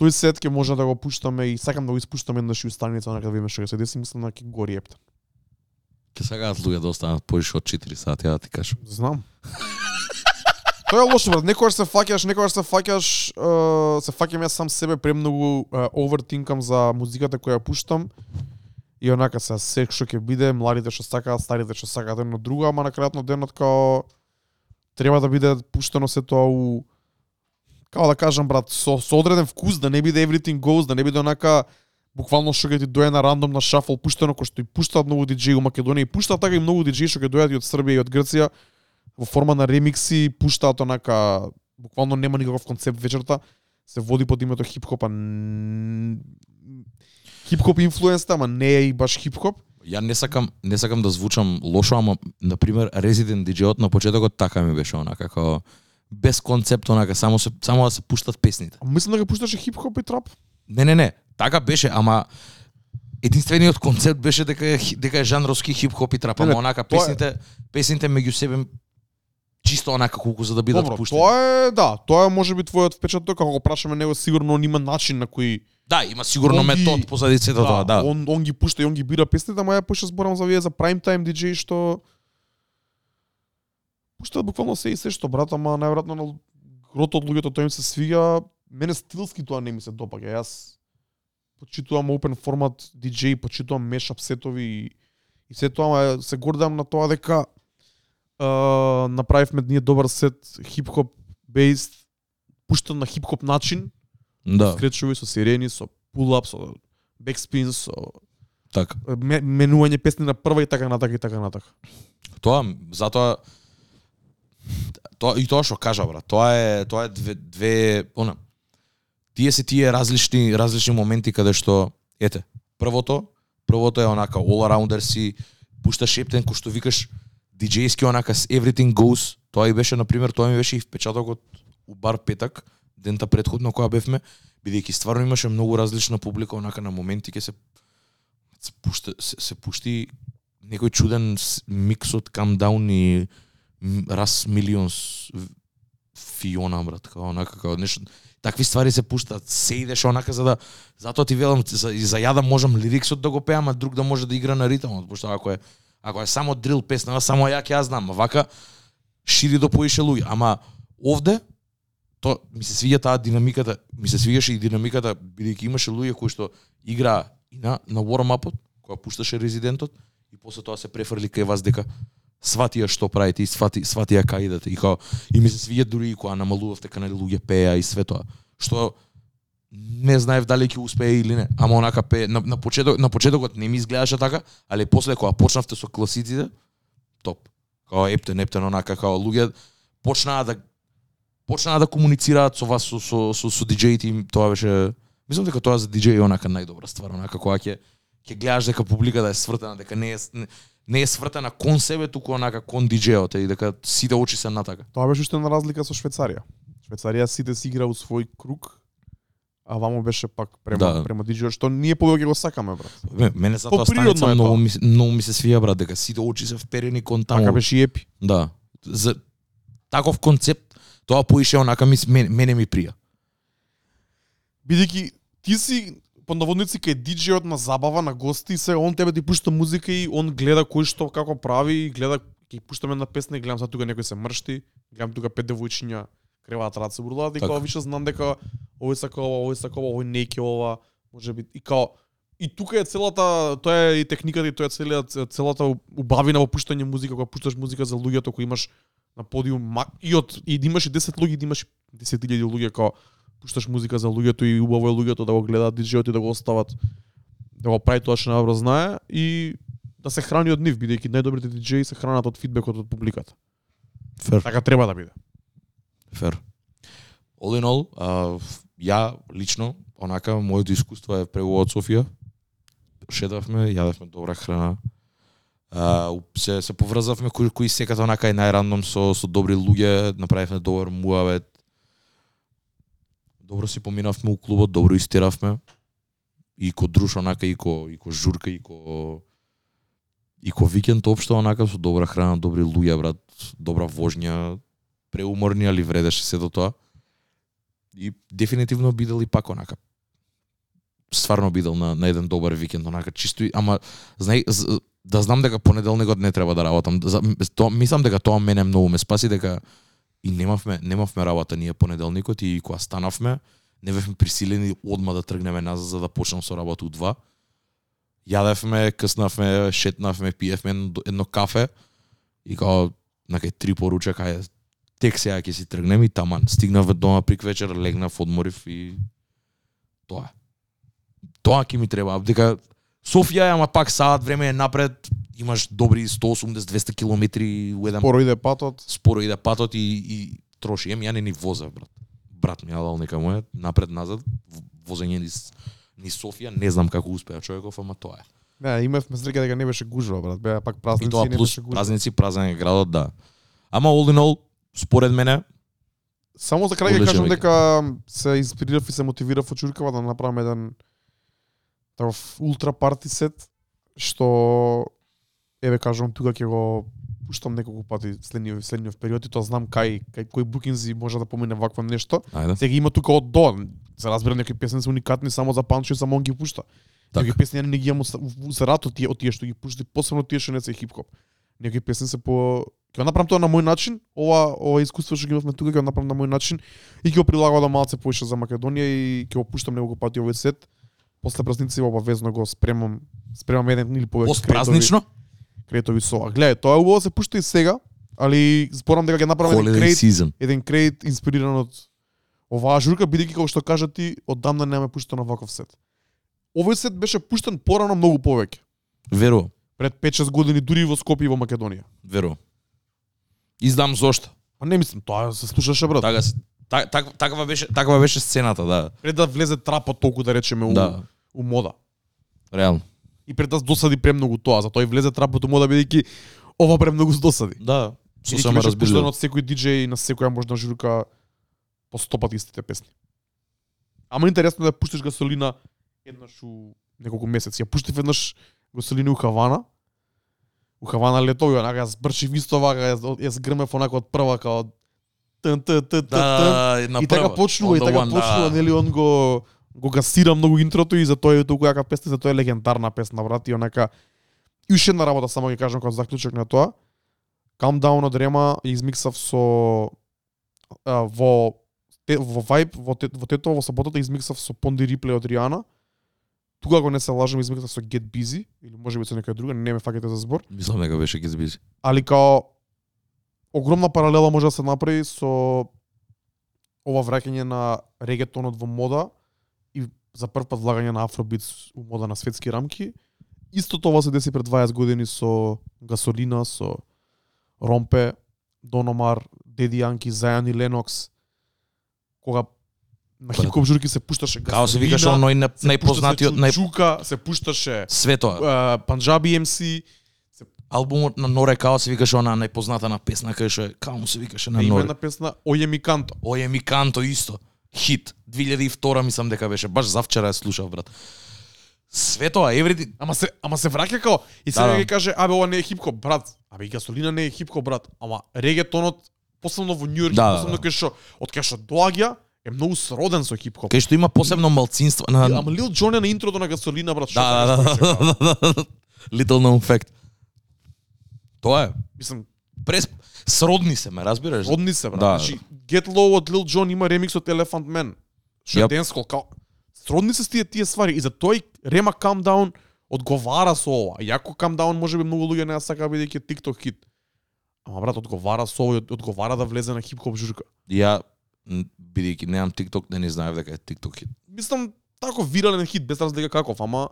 тој сет ќе може да го пуштаме и сакам да го испуштаме еднаш и у станица онака да видиме што ќе се деси, мислам дека ќе гори епта. Ке сакаат луѓе да останат поише од 4 сати, ја да ти кажам. Знам. Тоа е лошо брат, некогаш се фаќаш, некогаш се фаќаш, е, се фаќам јас сам себе премногу овертинкам за музиката која ја пуштам. И онака се се што ќе биде, младите што сакаат, старите што сакаат едно друго, ама на крајот на денот као треба да биде пуштено се тоа у како да кажам брат, со, со одреден вкус, да не биде everything goes, да не биде онака буквално што ќе ти дое на рандом на шафл пуштено кој што и пуштаат многу диџеи во Македонија и пуштаат така и многу диџеи што ќе дојдат и од Србија и од Грција во форма на ремикси, пуштаат онака буквално нема никаков концепт вечерта, се води под името хип-хоп, а хип-хоп инфлуенста, ама не е и баш хип-хоп. Ја не сакам, не сакам да звучам лошо, ама на пример Resident DJ-от на почетокот така ми беше онака како без концепт онака само се само да се пуштат песните. А мислам дека пушташе хип-хоп и трап. Не, не, не, така беше, ама единствениот концепт беше дека е дека е жанровски хип-хоп и трап, ама онака тоа е- песните песните меѓу себе чисто онака колку за да бидат Добро, пуштени. тоа е, да, тоа е може би твојот впечаток, како го прашаме него, сигурно он има начин на кој Да, има сигурно Он ги- метод позади сето тоа, да. Он, он ги пушта и он ги бира песните, ама ја поише зборам за вие за prime time DJ што пуштаат буквално се и се што брат, ама најверојатно на грото од луѓето тоа им се свига. Мене стилски тоа не ми се допаѓа. Јас почитувам open формат DJ, почитувам мешап сетови и, и се тоа, ама се гордам на тоа дека uh, направивме ние добар сет хип-хоп based пуштан на хип-хоп начин, Да, скречови со сирени, со pull-up, со backspin, со така. ме- менување песни на прва и така натака и така натака. Тоа затоа тоа и тоа што кажа брат, тоа е тоа е две две она тие се тие различни различни моменти каде што ете, првото првото е онака all arounder си пушташ шептен кој што викаш диџејски онака с everything goes, тоа и беше на пример, тоа ми беше и впечатокот у бар петак, дента предходно која бевме, бидејќи стварно имаше многу различна публика онака на моменти ке се се пушта се, се пушти некој чуден микс од Calm Down и Раз милион Фиона брат, као онака као нешто. Такви ствари се пуштаат, се идеш онака за да затоа ти велам за, и за ја да можам лириксот да го пеам, а друг да може да игра на ритмот, пошто ако е ако е само дрил песна, само ја ќе ја знам, вака шири до поише луѓе, ама овде то ми се свиѓа таа динамиката, ми се свиѓаше и динамиката бидејќи имаше луѓе кои што играа и на на warm upот, која пушташе резидентот и после тоа се префрли кај вас дека сватија што правите и свати сватија кај идете. И као и ми се свиѓа дури и кога намалувавте канали луѓе пеа и све тоа. Што не знаев дали ќе успее или не, ама онака пее на, на почеток на почетокот не ми изгледаше така, але после кога почнавте со класиците, топ. Као ептен ептен онака као луѓе почнаа да почнаа да комуницираат со вас со со со, со диџеите им, тоа беше мислам дека тоа за диџеј е онака најдобра ствар, онака кога ќе ќе гледаш дека публиката е свртена, дека не е не, не е свртена кон себе, туку онака кон диџејот и дека сите очи се на така. Тоа беше уште една разлика со Швецарија. Швецарија сите си игра у свој круг, а вамо беше пак према Да. према диџејот што ние повеќе го сакаме брат. Ме- Мене затоа Поприродно станица многу тоа. ми, многу ми се свија брат дека сите очи се вперени кон таму. Така беше и епи. Да. За таков концепт, Тоа поише онака ми, мене, мене ми прија. Бидејќи ти си по наводници кај диџејот на забава на гости, се он тебе ти пушта музика и он гледа кој што како прави, и гледа ќе пуштаме една песна и гледам сега тука некој се мршти, гледам тука пет девојчиња креваат рад се бурлаат и Така. као више знам дека овој сака ова, овој сака ова, овој не ќе ова, може би и као и тука е целата, тоа е и техниката и тоа е целиот целата убавина во пуштање музика, кога пушташ музика за луѓето кои имаш на подиум и од и имаш и 10 луѓе, и имаш 10.000 луѓе као пушташ музика за луѓето и убаво е луѓето да го гледаат диџејот и да го остават да го прави тоа што најдобро знае и да се храни од нив бидејќи најдобрите диџеи се хранат од фидбекот од публиката. Фер. Така треба да биде. Фер. All in all, а, ја лично, онака, моето искуство е прего од Софија. Шетавме, јадевме добра храна. А, се, се поврзавме кои, кои секата онака е најрандом со, со добри луѓе, направивме добар муавет. Добро си поминавме у клубот, добро истеравме. И ко друш онака, и ко, и ко журка, и ко и ко викенд општо онака со добра храна, добри луѓе брат, добра вожња, преуморни, али вредеше се до тоа. И дефинитивно бидел и пак онака. Стварно бидел на, на еден добар викенд, онака чисто, ама знај, да знам дека понеделникот не треба да работам. За- мислам дека тоа мене многу ме спаси, дека и немавме, немавме работа ние понеделникот и кога станавме, не бевме присилени одма да тргнеме назад за да почнеме со работа у два. Јадевме, кснавме, шетнавме, пиевме едно, едно кафе и као на три поручек, ајде тек сега ќе си тргнем и таман. Стигнав дома прик вечер, легнав, одморив и тоа е. Тоа ќе ми треба, дека Софија ама пак саат време е напред, имаш добри 180-200 километри у еден Споро иде патот. споро иде патот и, и троши. Ем, ја не ни возев, брат. Брат ми ја дал нека моја, напред назад, возење низ, низ Софија, не знам како успеа човеков, ама тоа е. Не, имавме среќа дека не беше гужва, брат. Беа пак И празници тоа и не плюс беше гужва. празници, празен е градот, да. Ама all in all, според мене, Само за крај ќе кажам дека се инспирирав и се мотивирав од Чуркава да направам еден таков ултра парти сет што еве кажам тука ќе го пуштам неколку пати следниот следниот период и тоа знам кај кај кои букинзи може да помине вакво нешто. ајде. Сега има тука од до. За разбира некои песни се уникатни само за Панчо и само он ги пушта. Така. Некои песни не ги имам за рад од тие од тие што ги пушти, посебно тие што не се хип-хоп. Некои песни се по ќе направам тоа на мој начин, ова ова искуство што ги имавме тука ќе го направам на мој начин и ќе го прилагодам малце поише за Македонија и ќе го пуштам неколку пати овој сет. После празници обавезно го спремам, спремам еден или повеќе Пост празнично, кредитови со. А гледај, тоа е убаво се пушта и сега, али зборам дека ќе направам еден кредит season. еден кредит инспириран од оваа журка, бидејќи како што кажа ти, одамна немаме пуштено ваков сет. Овој сет беше пуштен порано многу повеќе. Верувам, Пред 5-6 години дури во Скопје и во Македонија. верувам. И знам зошто. А не мислам, тоа се слушаше брат. Така, се- так, так, таква беше, таква беше сцената, да. Пред да влезе трапот толку да речеме у, Да, у мода. реално. И пред да досади премногу тоа, затоа и влезе трапот у мода бидејќи ова премногу досади. Да, беше пуштено разбирливо. од секој диџеј на секоја можна журка по сто пати истите песни. Ама интересно да пуштиш гасолина еднаш у неколку месеци. Ја пуштив еднаш гасолина у Хавана. У Хавана летови, онака јас брчив исто вака, јас, грмев онака од прва као тн т т т т Да, и така почнува, и така one, почнува, да. нели он го го гасира многу интрото и за тоа е толку јака песна, за тоа е легендарна песна, брат, и онака и уште една работа само ќе кажам како заклучок на тоа. Calm Down од Рема измиксав со а, во те, во Vibe, во, те, во Тетово, во саботата измиксав со Понди Риплей од Риана. Тука ако не се лажам измиксав со Get Busy или можеби со некоја друга, не ме фаќате за збор, Мислам дека беше Kids Busy. али као огромна паралела може да се направи со ова враќање на регетонот во мода за прв пат влагање на афробитс у мода на светски рамки. Исто тоа се деси пред 20 години со Гасолина, со Ромпе, Дономар, Деди Јанки, Зајан и Ленокс, кога на хип-хоп журки се пушташе Као се оној на- се најпознатиот, пушташе нај... Чучука, се пушташе све тоа. МС, Албумот на Норе Као се викаше она најпозната на песна кај што е Као му се викаше на Норе. една песна Оје ми канто. Ој е ми канто исто. Хит. 2002 мислам дека беше. Баш завчера ја слушав, брат. Све тоа, everything. Ама се ама се враќа као и сега Да, да. ќе каже абе ова не е хип-хоп брат. Абе и гасолина не е хип-хоп брат. Ама регетонот посебно во Њујорк, Да, да, посебно да. кај што од кај што доаѓа е многу сроден со хип-хоп. Кај што има посебно малцинство на Ама Лил Џон е на интрото на Гасолина, брат, Да, да, да, се да, да, да. Little known fact. Тоа е. Мислам, Прес сродни се, ме разбираш? родни се, брат. Да. Значи, Get Low од Lil Jon има ремикс од Elephant Man. Што Јап. денскол, као... Сродни се тие тие ствари. И за тој Рема Calm Down одговара со ова. Јако Calm Down може би многу луѓе не ја сакаа бидејќи TikTok хит. Ама брат, одговара со од- одговара да влезе на хип-хоп журка. Ја бидејќи немам TikTok, не ни знаев дека е TikTok хит. Мислам, тако вирален хит, без разлика каков, ама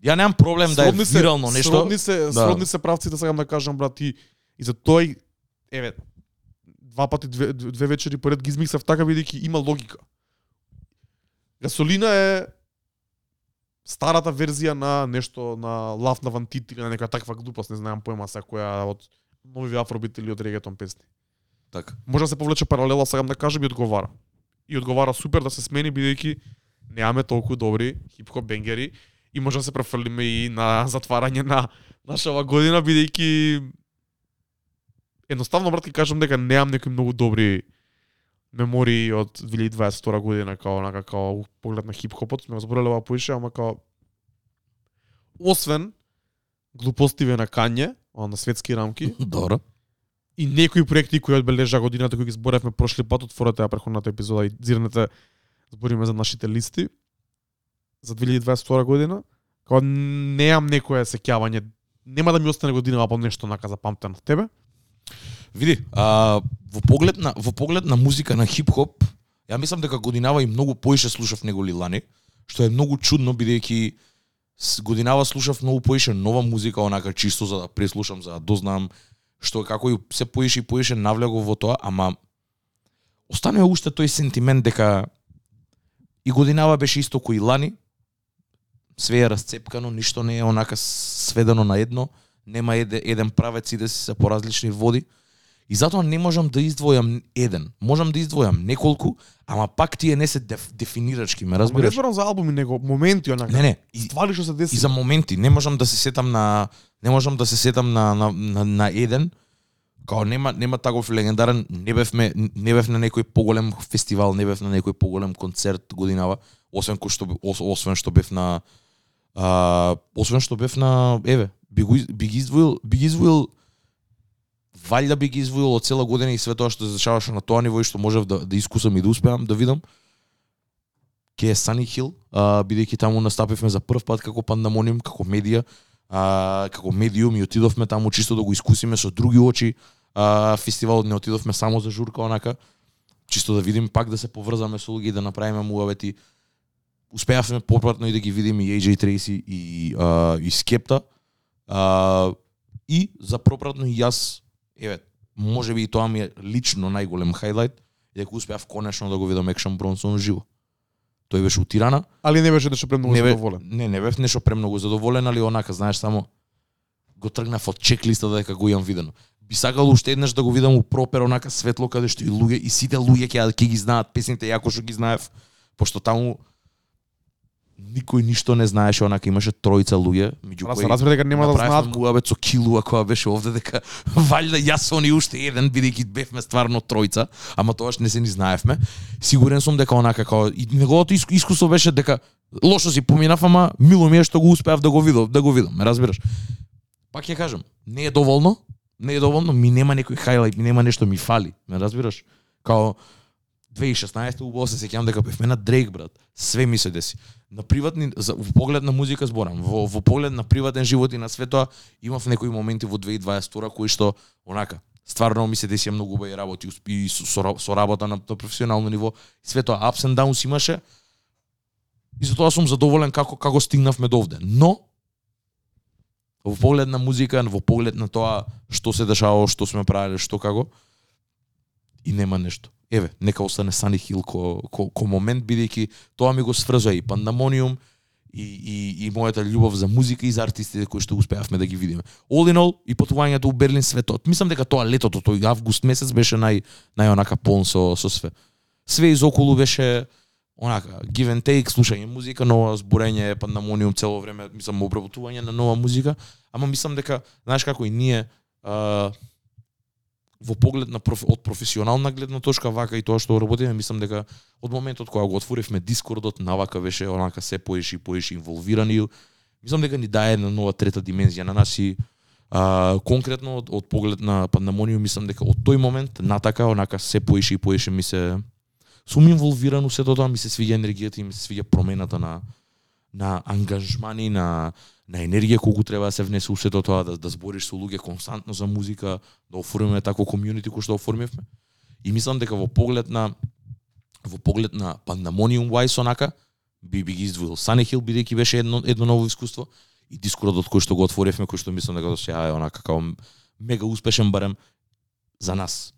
Ја немам проблем да е сродни се- вирално нешто. Сродни се, Да. сродни се правците, сакам да кажам, брат, и, и за тој, еве, два пати, две, две вечери поред ги измиксав така, бидејќи има логика. Гасолина е старата верзија на нешто, на Лав на Вантит или на некоја таква глупост, не знаам поема се која од нови афробит или од регетон песни. Така. Може да се повлече паралела, сакам да кажам и одговара. И одговара супер да се смени бидејќи немаме толку добри хип-хоп бенгери и може да се префрлиме и на затварање на нашава година бидејќи едноставно брат ќе кажам дека немам некои многу добри мемории од 2022 година као онака као поглед на хип-хопот, сме збореле ова поише, ама као освен глупостиве на Кање, на светски рамки, [laughs] Добро. и некои проекти кои одбележа годината кои ги зборевме прошли пат, отворете ја преходната епизода и зирнете збориме за нашите листи за 2022 година. Кога неам некое сеќавање, нема да ми остане годинава по нешто нака запамтено од тебе. Види, а, во поглед на во поглед на музика на хип-хоп, ја мислам дека годинава и многу поише слушав него Лилани, што е многу чудно бидејќи годинава слушав многу поише нова музика, онака чисто за да преслушам, за да дознам што како и се поише и поише навлегов во тоа, ама останува уште тој сентимент дека и годинава беше исто кој и Лани, све е расцепкано, ништо не е онака сведено на едно, нема еде, еден правец, сите си се по различни води. И затоа не можам да издвојам еден. Можам да издвојам неколку, ама пак тие не се деф, дефинирачки, ме Ама не разбираш? за албуми, него моменти онака. Не, не. И, Ствари што се деси. и за моменти не можам да се сетам на не можам да се сетам на на на, на еден као нема нема таков легендарен не бевме не бев на некој поголем фестивал, не бев на некој поголем концерт годинава, освен кој што ос- освен што бев на а, освен што бев на еве би го би ги издвоил би ги издвоил валјда би ги издвоил од цела година и све тоа што се дешаваше на тоа ниво и што можев да, да искусам и да успеам да видам ке е Sunny Hill, а, бидејќи таму настапивме за прв пат како пандамоним, како медија, а, како медиум и отидовме таму чисто да го искусиме со други очи. А, фестивалот не отидовме само за журка онака, чисто да видим пак да се поврзаме со луѓе и да направиме муавети. Успеавме попратно и да ги видиме и AJ Tracy и а, и Скепта. А, и за пропратно и јас, еве, може би и тоа ми е лично најголем хайлайт, дека успеав конечно да го видам Екшн Бронсон живо. Тој беше утирана. Али не беше нешто премногу Не, бе, задоволен. не, не бев нешто премногу задоволен, али онака, знаеш, само го тргнав од чеклиста дека го имам видено. Би сакал уште еднаш да го видам у пропер онака светло каде што и луѓе и сите луѓе ќе ќе ги знаат песните јако што ги знаев, пошто таму никој ништо не знаеше, онака имаше тројца луѓе, меѓу кои разбере дека нема да знаат муабет со Килуа која беше овде дека [laughs] валјда јас они уште еден бидејќи бевме стварно тројца, ама тоаш не се ни знаевме. Сигурен сум дека онака како и неговото иску- искуство беше дека лошо си поминав, ама мило ми е што го успеав да го видов, да го видам, ме разбираш. Пак ќе кажам, не е доволно, не е доволно, ми нема некој хајлайт, ми нема нешто ми фали, ме разбираш? Као 2016 убаво се сеќавам дека бевме на Дрейк брат. Све ми се деси. На приватни за во поглед на музика зборам, во во поглед на приватен живот и на све тоа имав некои моменти во 2022 кои што онака стварно ми се десија многу убави работи и со, со, со работа на, на професионално ниво. Све тоа ups and downs имаше. И за тоа сум задоволен како како стигнавме до овде. Но во поглед на музика, во поглед на тоа што се дешавало, што сме правеле, што како и нема нешто. Еве, нека остане Сани Хил ко, ко, ко момент, бидејќи тоа ми го сврзува и Пандамониум, и, и, и мојата љубов за музика и за артистите кои што успеавме да ги видиме. All in all, и патувањето у Берлин светот. Мислам дека тоа летото, тој август месец беше нај најонака полн со со све. Све изоколу беше онака give and take, слушање музика, ново зборење, пандамониум цело време, мислам обработување на нова музика, ама мислам дека знаеш како и ние а, во поглед на проф, од професионална гледна точка вака и тоа што работиме, мислам дека од моментот кога го отворивме Дискордот, навака беше онака се поише и поише инволвирани. Мислам дека ни дае една нова трета димензија на нас и а, конкретно од, од поглед на пандемониум мислам дека од тој момент натака онака се поише и поише ми се сум инволвиран у сето тоа, ми се свиѓа енергијата и ми се свиѓа промената на на ангажмани, на на енергија колку треба да се внесе у сето тоа, да, да збориш со луѓе константно за музика, да оформиме тако комјунити кој што оформивме. И мислам дека во поглед на во поглед на Pandemonium Wise онака, би би ги издвоил Sunny Hill бидејќи беше едно едно ново искуство и Дискордот кој што го отворивме, кој што мислам дека тоа сега е онака како мега успешен барем за нас.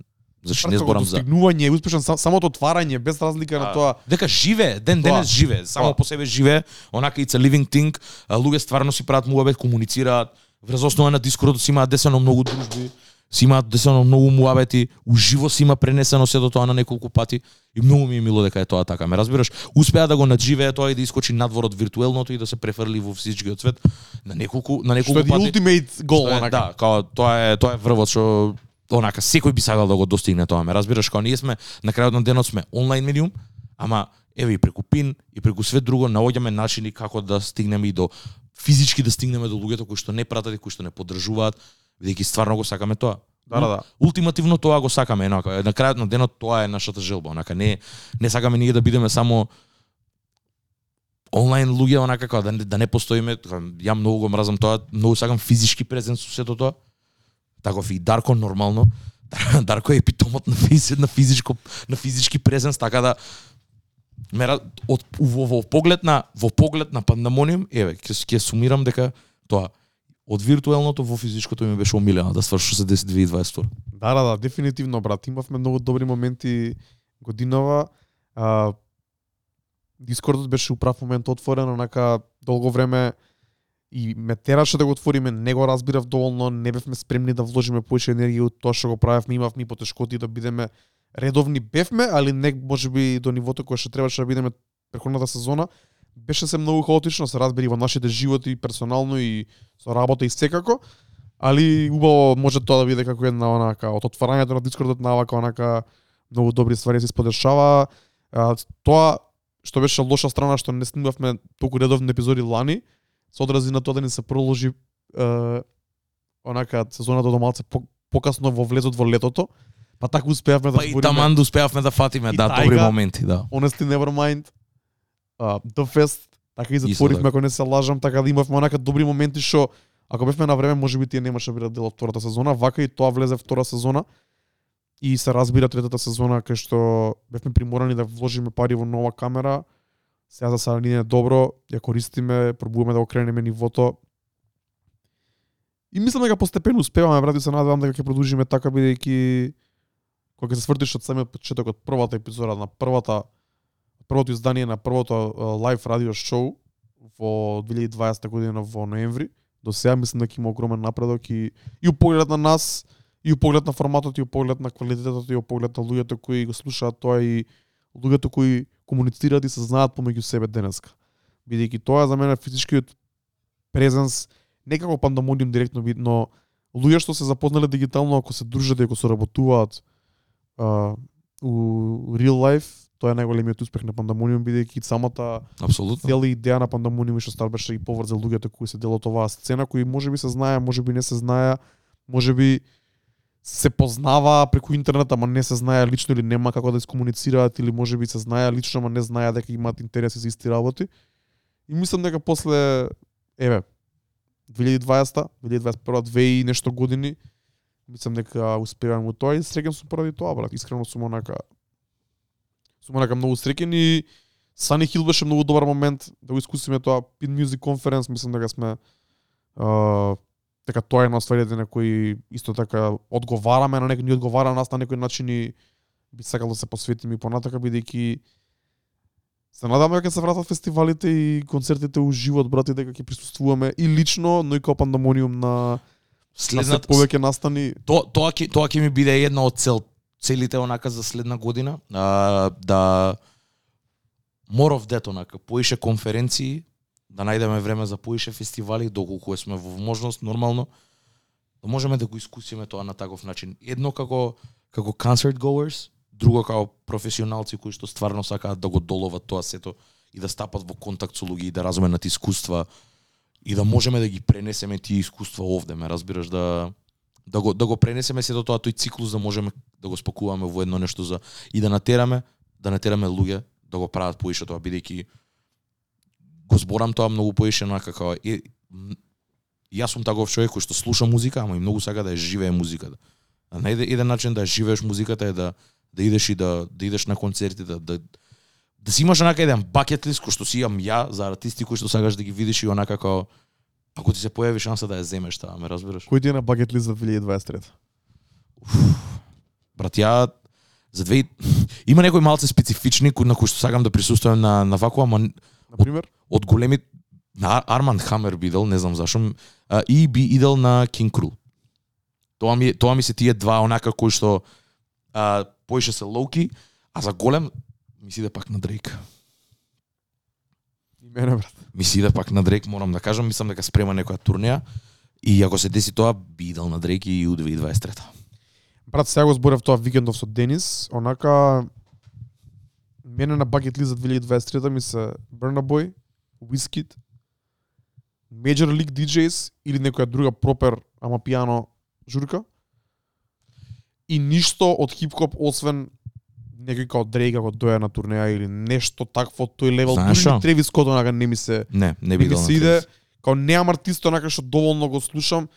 Зашто не зборам за достигнување, успешен сам, самото отварање без разлика на А, тоа. дека живе, ден Тоа. денес живе, само Тоа. по себе живе, онака it's a living thing, луѓе стварно си прават муабет, комуницираат, врз основа на Дискордот си имаат десено многу дружби, си имаат десено многу муабети, уживо си има пренесено сето тоа на неколку пати и многу ми е мило дека е тоа така. Ме разбираш? Успеа да го надживее тоа и да искочи надвор од виртуелното и да се префрли во физичкиот свет на неколку на Што неколку е the пати. ultimate goal, Што е, онака. Да, као тоа е тоа е врвот што онака секој би сакал да го достигне тоа, ме разбираш, као ние сме на крајот на денот сме онлайн медиум, ама еве и преку пин и преку све друго наоѓаме начини како да стигнеме и до физички да стигнеме до луѓето кои што не пратат и кои што не поддржуваат, бидејќи стварно го сакаме тоа. Да, да, да. Ултимативно тоа го сакаме, енака, на крајот на денот тоа е нашата желба, онака не не сакаме ние да бидеме само онлайн луѓе онака како да не, да не постоиме, ја многу го мразам тоа, многу сакам физички презенц со сето тоа. Таков и Дарко нормално. [laughs] Дарко е епитомот на физи, на физичко на физички презенс, така да мера од во, во поглед на во поглед на пандемониум, еве, ќе ќе сумирам дека тоа од виртуелното во физичкото ми беше омилено да сврши што се деси 2022. Да, да, да, дефинитивно, брат. Имавме многу добри моменти годинава. А, Дискордот беше у прав момент отворен, онака долго време и ме тераше да го отвориме, не го разбирав доволно, не бевме спремни да вложиме повеќе енергија од тоа што го правевме, имавме и потешкоти да бидеме редовни бевме, али не можеби до нивото кое што требаше да бидеме преходната сезона. Беше се многу хаотично, се разбери во нашите животи персонално и со работа и секако, али убаво може тоа да биде како една онака од отварањето на Дискордот на овака, онака многу добри ствари да се сподешава. Тоа што беше лоша страна што не снимавме толку редовни епизоди лани, се одрази на тоа да ни се проложи е, онака сезоната до малце по, покасно во влезот во летото. Па така успеавме да Па и таман да успеавме да фатиме, И да, тајга. добри моменти, да. Honestly Nevermind, uh, The Fest, така и затворивме, така. ако не се лажам, така да имавме онака добри моменти што ако бевме на време, можеби тие немаше да бидат дел од втората сезона, вака и тоа влезе втора сезона и се разбира третата сезона кај што бевме приморани да вложиме пари во нова камера. Сега за сега ни е добро, ја користиме, пробуваме да го кренеме нивото. И мислам дека постепено успеваме, брат, и се надевам дека ќе продолжиме така бидејќи кога ќе се свртиш од самиот почеток од првата епизода на првата првото издание на првото лайв радио шоу во 2020 година во ноември до сега мислам дека има огромен напредок и и у поглед на нас и у поглед на форматот и у поглед на квалитетот и у поглед на луѓето кои го слушаат тоа и луѓето кои комуницираат и се знаат помеѓу себе денеска. Бидејќи тоа за мене физичкиот презенс не како пандемониум директно би- но луѓе што се запознале дигитално ако се дружат и ако се работуваат а, у real life, тоа е најголемиот успех на пандемониум бидејќи самата Апсолутно. цела идеја на пандемониум што стар беше и поврзе луѓето кои се дел од оваа сцена, кои можеби се знае, можеби не се знае, можеби се познава преку интернет, ама не се знае лично или нема како да искомуницираат или може би се знае лично, ама не знае дека имаат интереси за исти работи. И мислам дека после еве 2020, 2021, 2 и нешто години, мислам дека успевам во тоа и среќен сум поради тоа, брат. Искрено сум онака сум онака многу среќен и Sunny Hill беше многу добар момент да го искусиме тоа Pin Music Conference, мислам дека сме uh, дека тоа е од стварите на кои исто така одговараме на некој ни одговара на нас на некој начин и би сакал да се посветиме и понатака бидејќи се надаме дека се вратат фестивалите и концертите у живот брат и дека ќе присуствуваме и лично, но и како пандемониум на на Следната повеќе настани. Тоа тоа ќе тоа ќе ми биде една од цел целите онака за следна година, а, да more of that онака, поише конференции, да најдеме време за поише фестивали доколку сме во можност нормално да можеме да го искусиме тоа на таков начин. Едно како како concert goers, друго како професионалци кои што стварно сакаат да го доловат тоа сето и да стапат во контакт со луѓе и да разуменат искуства и да можеме да ги пренесеме тие искуства овде, ме разбираш да да го да го пренесеме сето тоа тој циклус да можеме да го спакуваме во едно нешто за и да натераме да натераме луѓе да го прават поише тоа бидејќи го зборам тоа многу поише на како е, јас сум таков човек кој што слуша музика, ама и многу сака да ја живее музиката. А на еден, еден начин да живееш музиката е да да идеш и да да идеш на концерти, да да да си имаш онака еден бакет лист кој што си имам ја за артисти кои што сакаш да ги видиш и онака како ако ти се појави шанса да ја земеш таа, ме разбираш? Кој ти е на бакет лист за 2023? Брат, ја за две [laughs] има некои малце специфични кои на кои што сакам да присуствувам на на вакво, ама На пример? од големи на Ар- Арман Хамер бидел, не знам зашо, и би идел на Кинг Крул. Тоа ми тоа ми се тие два онака кои што а, поише се лоуки, а за голем ми си иде пак на Дрейк. И мене брат. Ми си иде пак на Дрейк, морам да кажам, мислам дека спрема некоја турнеја и ако се деси тоа би идел на Дрейк и у 2023. Брат, сега го зборев тоа викендов со Денис, онака мене на бакет лист за 2023 ми се Burna Boy, Wizkid, Major League DJs или некоја друга пропер, ама пијано журка. И ништо од хип-хоп освен некој као Дрейк ако доја на турнеја или нешто такво од тој левел. Знаеш Дури? Тревис Скот онака не ми се Не, не не би ми идел на се иде, као неам артист онака што доволно го слушам.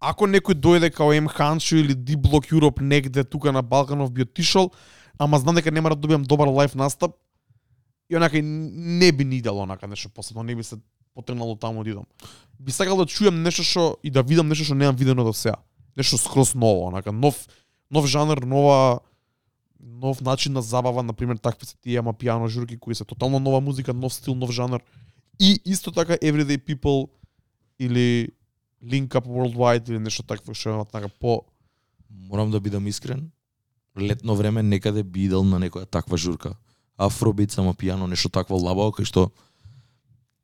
Ако некој дојде као М Ханчо или D Block Europe негде тука на Балканов би отишол, ама знам дека нема да добиам добар лайф настап, и онака не би ни дало, онака нешто посебно, не би се потренало таму од идам. Би сакал да чујам нешто што и да видам нешто што немам видено до сега. Нешто скрос ново, онака нов нов жанр, нова нов начин на забава, на пример такви се тие ама пијано журки кои се тотално нова музика, нов стил, нов жанр. И исто така Everyday People или Link Up Worldwide или нешто такво што е така по Морам да бидам искрен. Летно време некаде би идел на некоја таква журка. Афробит, само пијано, нешто такво лабао, кај што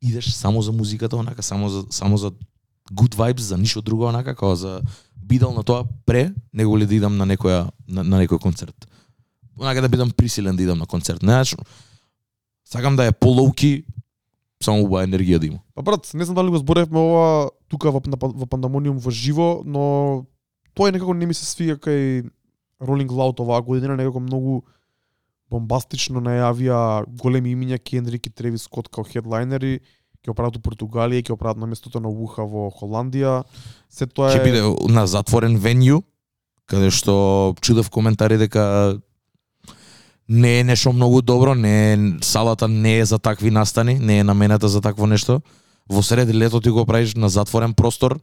идеш само за музиката, онака, само за, само за good vibes, за ништо друго, онака, како за бидел на тоа пре, него ли да идам на некоја, на, на некој концерт. Онака да бидам присилен да идам на концерт. Не, значи, сакам да е полоуки, само убава енергија да има. Па брат, не знам дали го зборевме ова тука во, на, во Пандамониум во живо, но тоа е некако не ми се свија кај Rolling Loud оваа година, некако многу бомбастично најавија големи имиња Кендрик и Тревис Скот као хедлайнери, ќе оправат у Португалија, ќе оправат на местото на Уха во Холандија. Се тоа е Ќе биде на затворен венју, каде што чудев коментари дека не е нешто многу добро, не е, салата не е за такви настани, не е намената за такво нешто. Во сред лето ти го правиш на затворен простор,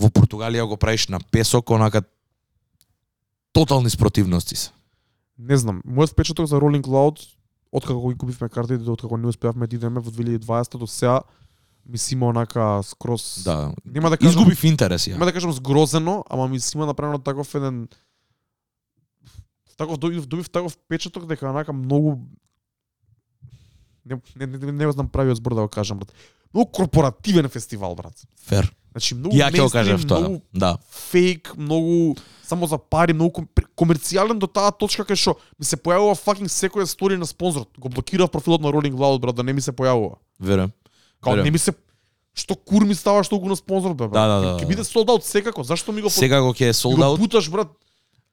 во Португалија го правиш на песок, онака тотални спротивности се. Не знам, мојот впечаток за Rolling Loud, откако ги купивме картите, до откако не успеавме да идеме во 2020 до сега, ми си има онака скроз... Да. Нема да кажам, Изгубив интерес ја. нема да кажам сгрозено, ама ми си има направено таков еден таков добив, добив таков впечаток дека онака многу не, не, не, не го знам правиот збор да го кажам, брат. Многу корпоративен фестивал, брат. Фер. Значи многу Ја ќе го кажеш тоа. многу Да. фейк, многу само за пари, многу ком- комерцијален до таа точка кај што ми се појавува fucking секоја стори на спонзор. Го блокирав профилот на Rolling Loud, брат, да не ми се појавува. Верувам. Као не ми се што кур ми става што го на спонзор, бе, брат. Да, да, да, Ќе да. биде sold out секако. Зашто ми го го ќе е sold out. путаш, брат?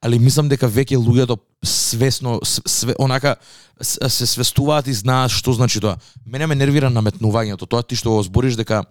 али мислам дека веќе луѓето свесно све, онака се свестуваат и знаат што значи тоа. Мене ме нервира наметнувањето, тоа ти што го збориш дека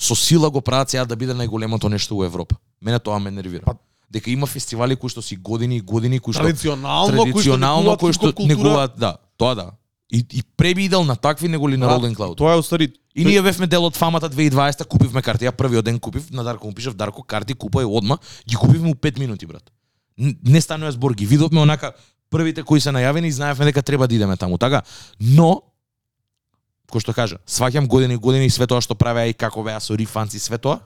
со сила го прават сега да биде најголемото нешто во Европа. Мене тоа ме нервира. Па- дека има фестивали кои што си години и години кои што Традиционално, традиционално кои што негуваат, да, тоа да. И, и преби идел на такви него ли на Rolling Cloud. Тоа е устави И ние бевме дел од фамата 2020, купивме карти. Ја првиот ден купив, на Дарко му пишав, Дарко карти купај одма, ги купивме у 5 минути, брат. Не станува збор, ги видовме онака првите кои се најавени и знаевме дека треба да идеме таму, така? Но кој што кажа, сваќам години и години све тоа што правеа и како беа со рифанци све тоа.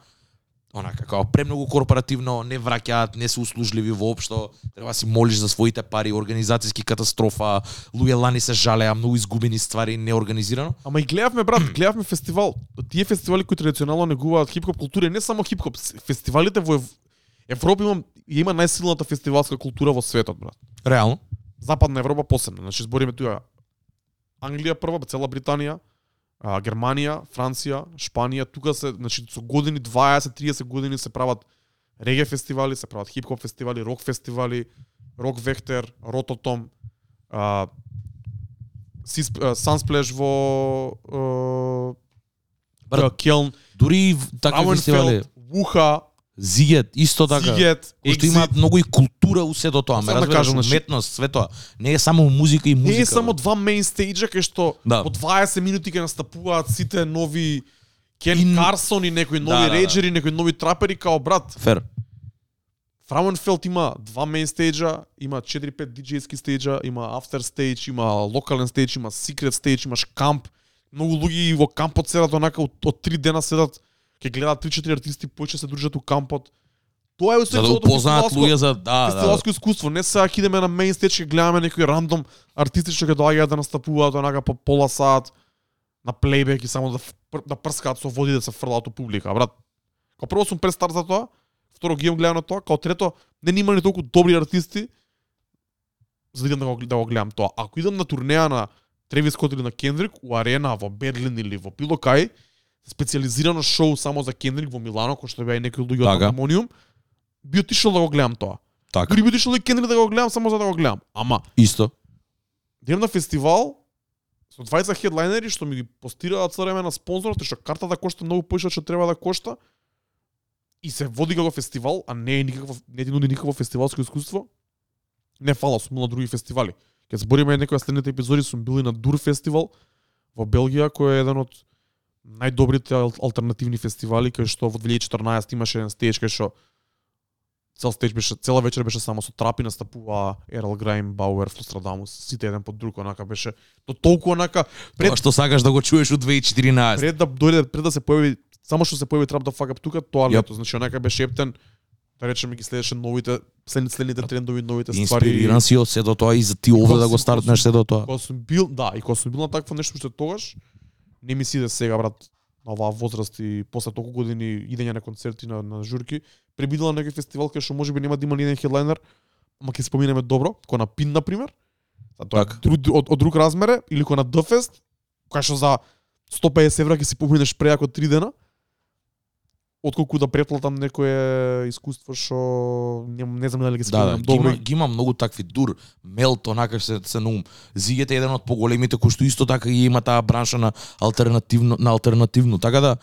Онака, као премногу корпоративно, не враќаат, не се услужливи воопшто, треба да си молиш за своите пари, организацијски катастрофа, луѓе лани се жалеа, многу изгубени ствари, неорганизирано. Ама и гледавме, брат, гледавме фестивал. Тие фестивали кои традиционално негуваат хип-хоп култура, не само хип-хоп, фестивалите во Ев- Европа има има најсилната фестивалска култура во светот, брат. Реално. Западна Европа посебно. Значи збориме тука Англија прва, цела Британија, а, Германија, Франција, Шпанија, тука се, значи со години 20-30 години се прават реге фестивали, се прават хип-хоп фестивали, рок фестивали, рок вектер, рототом, а, Сис- а, Sunsplash во а, Брат, Келн, Дури и фестивали. Вуха, Зигет, исто така. Зигет, Уште имаат многу и култура у сето тоа, ме да кажам, уметност, све тоа. Не е само музика и музика. Не е само два мейн стейджа кај што Да. по 20 минути ќе настапуваат сите нови Кен И- Карсон и некои нови Да, да, да. рейджери, некои нови трапери као брат. Фер. Фрауенфелд има два мейн стейджа, има 4-5 диджејски стейджа, има афтер стейдж, има локален стейдж, има секрет стейдж, имаш камп. Многу луѓе и во кампот седат онака од, од 3 дена седат ќе гледаат 3-4 артисти, поќе се дружат у кампот. Тоа е За да упознаат луѓе за да, да. фестивалско искуство. Не сега ќе идеме на мейн стеж ќе гледаме некои рандом артисти што ќе доаѓаат да настапуваат онака по пола сат на плейбек и само да да прскаат со води да се фрлаат у публика, брат. Као прво сум престар за тоа, второ ги имам гледано тоа, као трето не ни има ни толку добри артисти за да идам да го, да го гледам тоа. Ако идам на турнеја на Тревис Скот или на Кендрик у арена во Берлин или во било кај, специализирано шоу само за Кендрик во Милано, кој што беа и некои луѓе од Така. Harmonium, би отишол да го гледам тоа. Така. Дури би отишол и Кендрик да го гледам само за да го гледам. Ама, Исто. идам на фестивал со 20 хедлайнери што ми ги постираат со време на спонзорот, што картата кошта многу поише што треба да кошта. И се води како фестивал, а не е никакво не ти нуди никакво фестивалско искуство. Не фала, сум на други фестивали. Ке збориме некои следните епизоди, сум бил и на Дур фестивал во Белгија, кој е еден од најдобрите ал- алтернативни фестивали, кај што во 2014 имаше еден стеж кај што цел стеж беше, цела вечер беше само со трапи настапува Ерл Грайм, Бауер, Флострадамус, сите еден под друг, онака беше до толку онака пред Тоа што сакаш да го чуеш од 2014. пред да дојде пред да се појави само што се појави трап да факап тука, тоа лето, значи онака беше ептен да речеме ги следеше новите след, следните трендови, новите ствари. Инспириран си од сето тоа и за ти овде да го стартнеш сето тоа. Кога сум бил, да, и кога сум бил на такво нешто што тогаш, не ми си иде сега брат на оваа возраст и после толку години идење на концерти на, на журки, пребидела на некој фестивал кај што можеби нема да има ни еден хедлайнер, ама ќе споминеме добро, кој на Пин на пример. А тоа Така. друг, од, од друг размер е, или кој на Дфест, кај што за 150 евра ќе си поминеш преако 3 дена, отколку да преплатам некое искуство што не, не знам дали ќе се Да, да, споминам ги добро. има, ги има многу такви дур, мелт, онака се се на ум. Зигет е еден од поголемите кој што исто така ги има таа бранша на алтернативно на алтернативно. Така да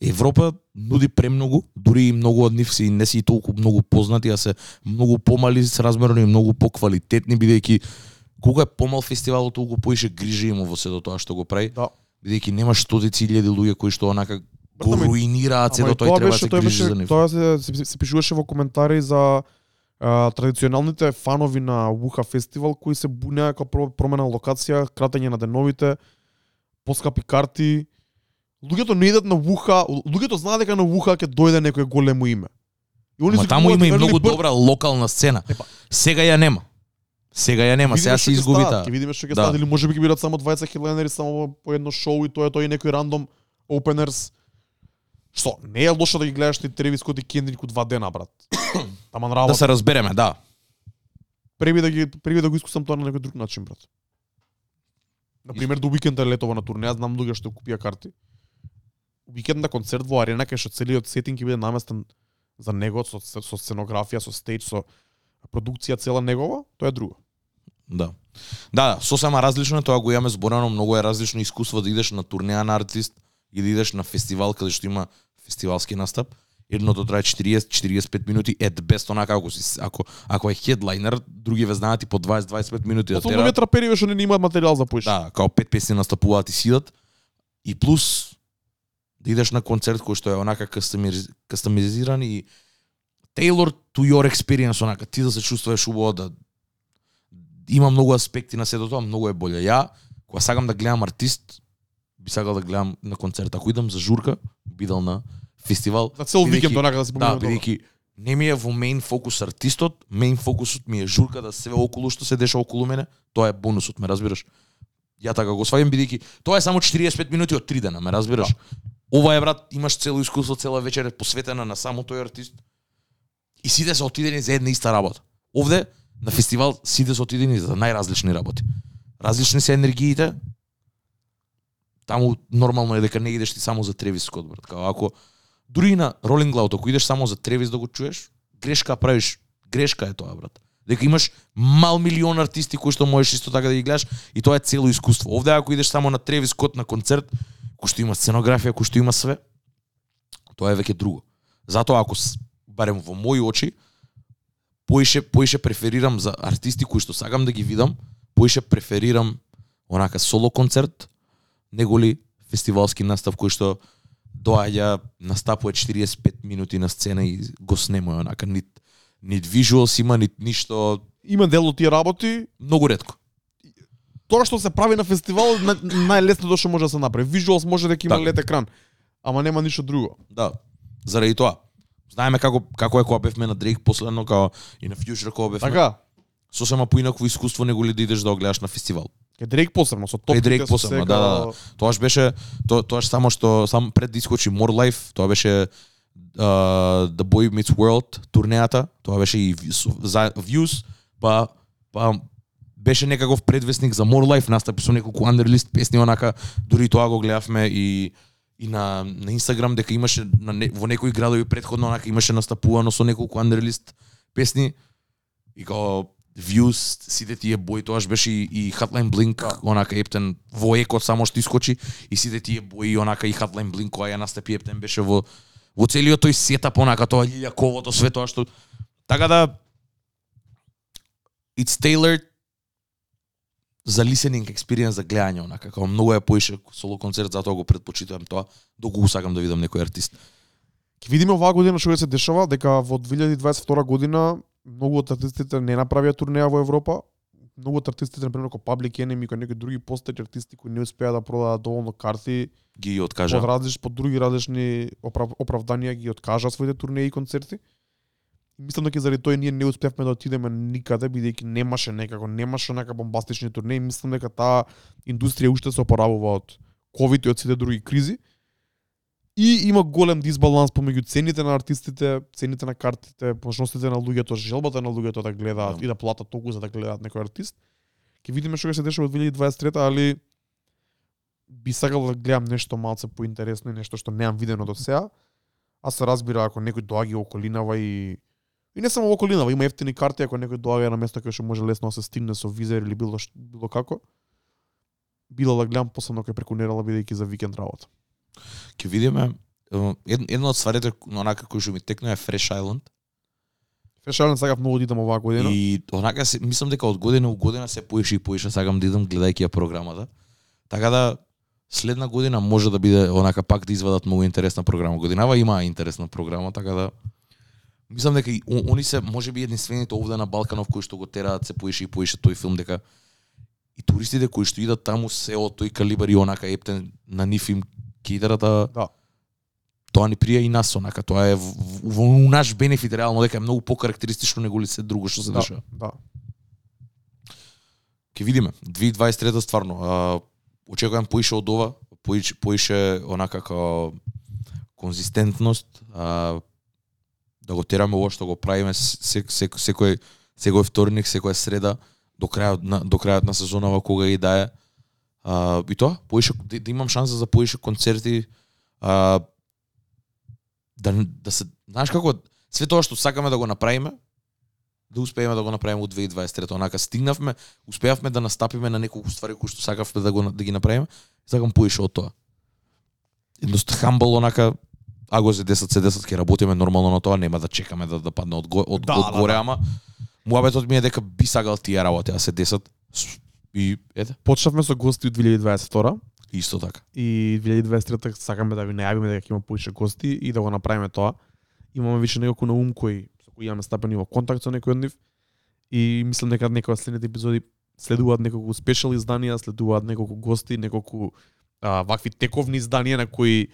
Европа нуди премногу, дури и многу од нив си не си толку многу познати, а се многу помали се размерно и многу поквалитетни бидејќи кога е помал фестивалот толку поише грижи има во сето тоа што го прави, Да. бидејќи немаш стотици илјади луѓе кои што онака го руинираат и тоа и треба да се тој грижи за нив. Тоа се, се, се пишуваше во коментари за а, традиционалните фанови на Вуха фестивал кои се бунеа како про- промена на локација, кратење на деновите, поскапи карти. Луѓето не идат на Вуха, луѓето знаат дека на Вуха ќе дојде некој големо име. И Ма се таму има и многу bird. добра локална сцена. Епа. Сега ја нема. Сега ја нема, сега се изгуби таа. Ќе видиме што ќе Да. стават или можеби ќе бидат само 20 хедлайнери само по едно шоу и тоа е тој и некој рандом openers. Што, не е лошо да ги гледаш ти Тревис Скот и Кендрик у два дена, брат. [coughs] Таман работа. Да се разбереме, да. преби да ги преби да го искусам тоа на некој друг начин, брат. На пример, до уикенда летова на турнеја, знам луѓе што купија карти. Уикенд на концерт во арена кај што целиот сетинг ќе биде наместен за него со со сценографија, со стејдж, со продукција цела негова, тоа е друго. Да. Да, да, сосема различно е, тоа го имаме зборено, многу е различно искуство да идеш на турнеја на артист и да идеш на фестивал каде што има фестивалски настап. Едното трае 40-45 минути, ед без онака ако си ако ако е хедлайнер, други ве знаат и по 20-25 минути да тераат. трапери што не имаат материјал за поиш. Да, као пет песни настапуваат и сидат. И плюс да идеш на концерт кој што е онака кастомиз- кастомизиран и tailored to your experience, онака ти да се чувствуваш убаво да има многу аспекти на сето тоа, многу е боле. Ја кога сакам да гледам артист, би сакал да гледам на концерт. Ако идам за журка, бидал на фестивал, За цел викенд онака да се Да, бидејќи не ми е во мейн фокус артистот, мейн фокусот ми е журка да све околу што се деша околу мене, тоа е бонусот, ме разбираш? Ја така го сваѓам бидејќи тоа е само 45 минути од 3 дена, ме разбираш? Ова е брат, имаш цело искуство, цела вечер е посветена на само тој артист. И сите се отидени за една иста работа. Овде на фестивал сите се отидени за најразлични работи. Различни се енергиите. Таму нормално е дека не идеш ти само за Тревис Скот, брат. Као ако дури и на Rolling Loud, ако идеш само за Тревис да го чуеш, грешка правиш. Грешка е тоа, брат. Дека имаш мал милион артисти кои што можеш исто така да ги гледаш и тоа е цело искуство. Овде ако идеш само на Тревис Скот на концерт, кој што има сценографија, кој што има све, тоа е веќе друго. Затоа ако барем во мои очи поише поише преферирам за артисти кои што сакам да ги видам, поише преферирам онака соло концерт неголи фестивалски настав кој што доаѓа, настапува 45 минути на сцена и го снемува онака нит нит вижуалс има, нит ништо, Има дел од тие работи, многу ретко. тоа што се прави на фестивал на- најлесно што може да се направи. Вижуалс може дека има Така. лед екран, ама нема ништо друго. Да. Заради тоа. Знаеме како како е кога бевме на Дрейк последно, као и на Future кога бевме. Така, Сосема поинаково искуство него ли да идеш да го гледаш на фестивал. Ке Дрейк посебно со топките Дрейк со посебно, сега- да, да, да. Тоаш беше то, тоаш само што сам пред да искочи More Life, тоа беше uh, The Boy Meets World турнеата, тоа беше и за Views, па па беше некаков предвестник за More Life, настапи со неколку underlist песни онака, дури тоа го гледавме и и на на Инстаграм дека имаше на не, во некои градови предходно онака имаше настапувано со неколку underlist песни и као Views, сите тие бои, тоаш беше и, и Hotline Blink, Да. онака Ептен во еко само што искочи и сите тие бои онака и Hotline Blink која ја настапи Ептен беше во во целиот тој сетап онака тоа лилјаковото све тоа што така да it's tailored за listening experience за гледање онака како многу е поише соло концерт затоа го предпочитувам тоа доколку го сакам да видам некој артист. Ќе видиме оваа година што ќе се дешава, дека во 2022 година многу од артистите не направија турнеја во Европа. Многу од артистите, например, како Public Enemy, кои некои други постојќи артисти кои не успеа да продадат доволно карти, Ги под откажа. различ, под други различни оправ, оправданија ги откажа своите турнеи и концерти. Мислам дека заради тоа ние не успевме да отидеме никаде бидејќи немаше некако немаше онака бомбастични турнеи. Мислам дека таа индустрија уште се опоравува од ковид и од сите други кризи. И има голем дисбаланс помеѓу цените на артистите, цените на картите, можностите на луѓето, желбата на луѓето да гледаат Да. и да платат толку за да гледаат некој артист. Ќе видиме што ќе се дешава во 2023, али би сакал да гледам нешто малце поинтересно и нешто што неам видено до сега. А се разбира ако некој доаѓа околинава и и не само околинава, има ефтини карти ако некој доаѓа на место кај што може лесно да се стигне со визер или било ш- било како. Било да гледам посебно кај преку недела бидејќи за викенд работа. Ќе видиме една од стварите онака кои што ми текна е Fresh Island Фешален сакав многу да идам оваа година. и онака се, мислам дека од година у година се поише и поише сакам да идам гледајќи ја програмата. Така да следна година може да биде онака пак да извадат многу интересна програма. Годинава има интересна програма, така да мислам дека и о- они се можеби единствените овде на Балканов кои што го тераат се поише и поише тој филм дека и туристите кои што идат таму се од тој калибар и онака ептен на нив им кидерата Да. тоа ни прија и нас онака тоа е во, наш бенефит реално дека е многу покарактеристично него ли се друго што се Да, дешава. да. Ќе видиме. 2023 стварно. А, очекувам поише од ова, поише, поише онака како конзистентност, а, да го тераме ова што го правиме се, се, секој секој вторник, секоја среда до крајот на до крајот на сезонава кога и да е. А, и тоа, поише да, да имам шанса за поише концерти, а, да да се знаеш како све тоа што сакаме да го направиме, да успееме да го направиме во 2023 онака стигнавме успеавме да настапиме на неколку ствари кои што сакавме да го да ги направиме сакам поише од тоа едноставно хамбл онака ако се 10 се 10 ќе работиме нормално на тоа нема да чекаме да да падне од од, Да, од да, горе да. ама муабетот ми е дека би сакал тие работи а се 10 с- и ете. Почнавме со гости од 2022 исто така. И 2023 сакаме да ви најавиме дека ќе има поише гости и да го направиме тоа. Имаме више неколку на ум кои со кои имаме стапени во контакт со некој од нив. И мислам дека некои од следните епизоди следуваат неколку спешал изданија, следуваат неколку гости, неколку а, вакви тековни изданија на кои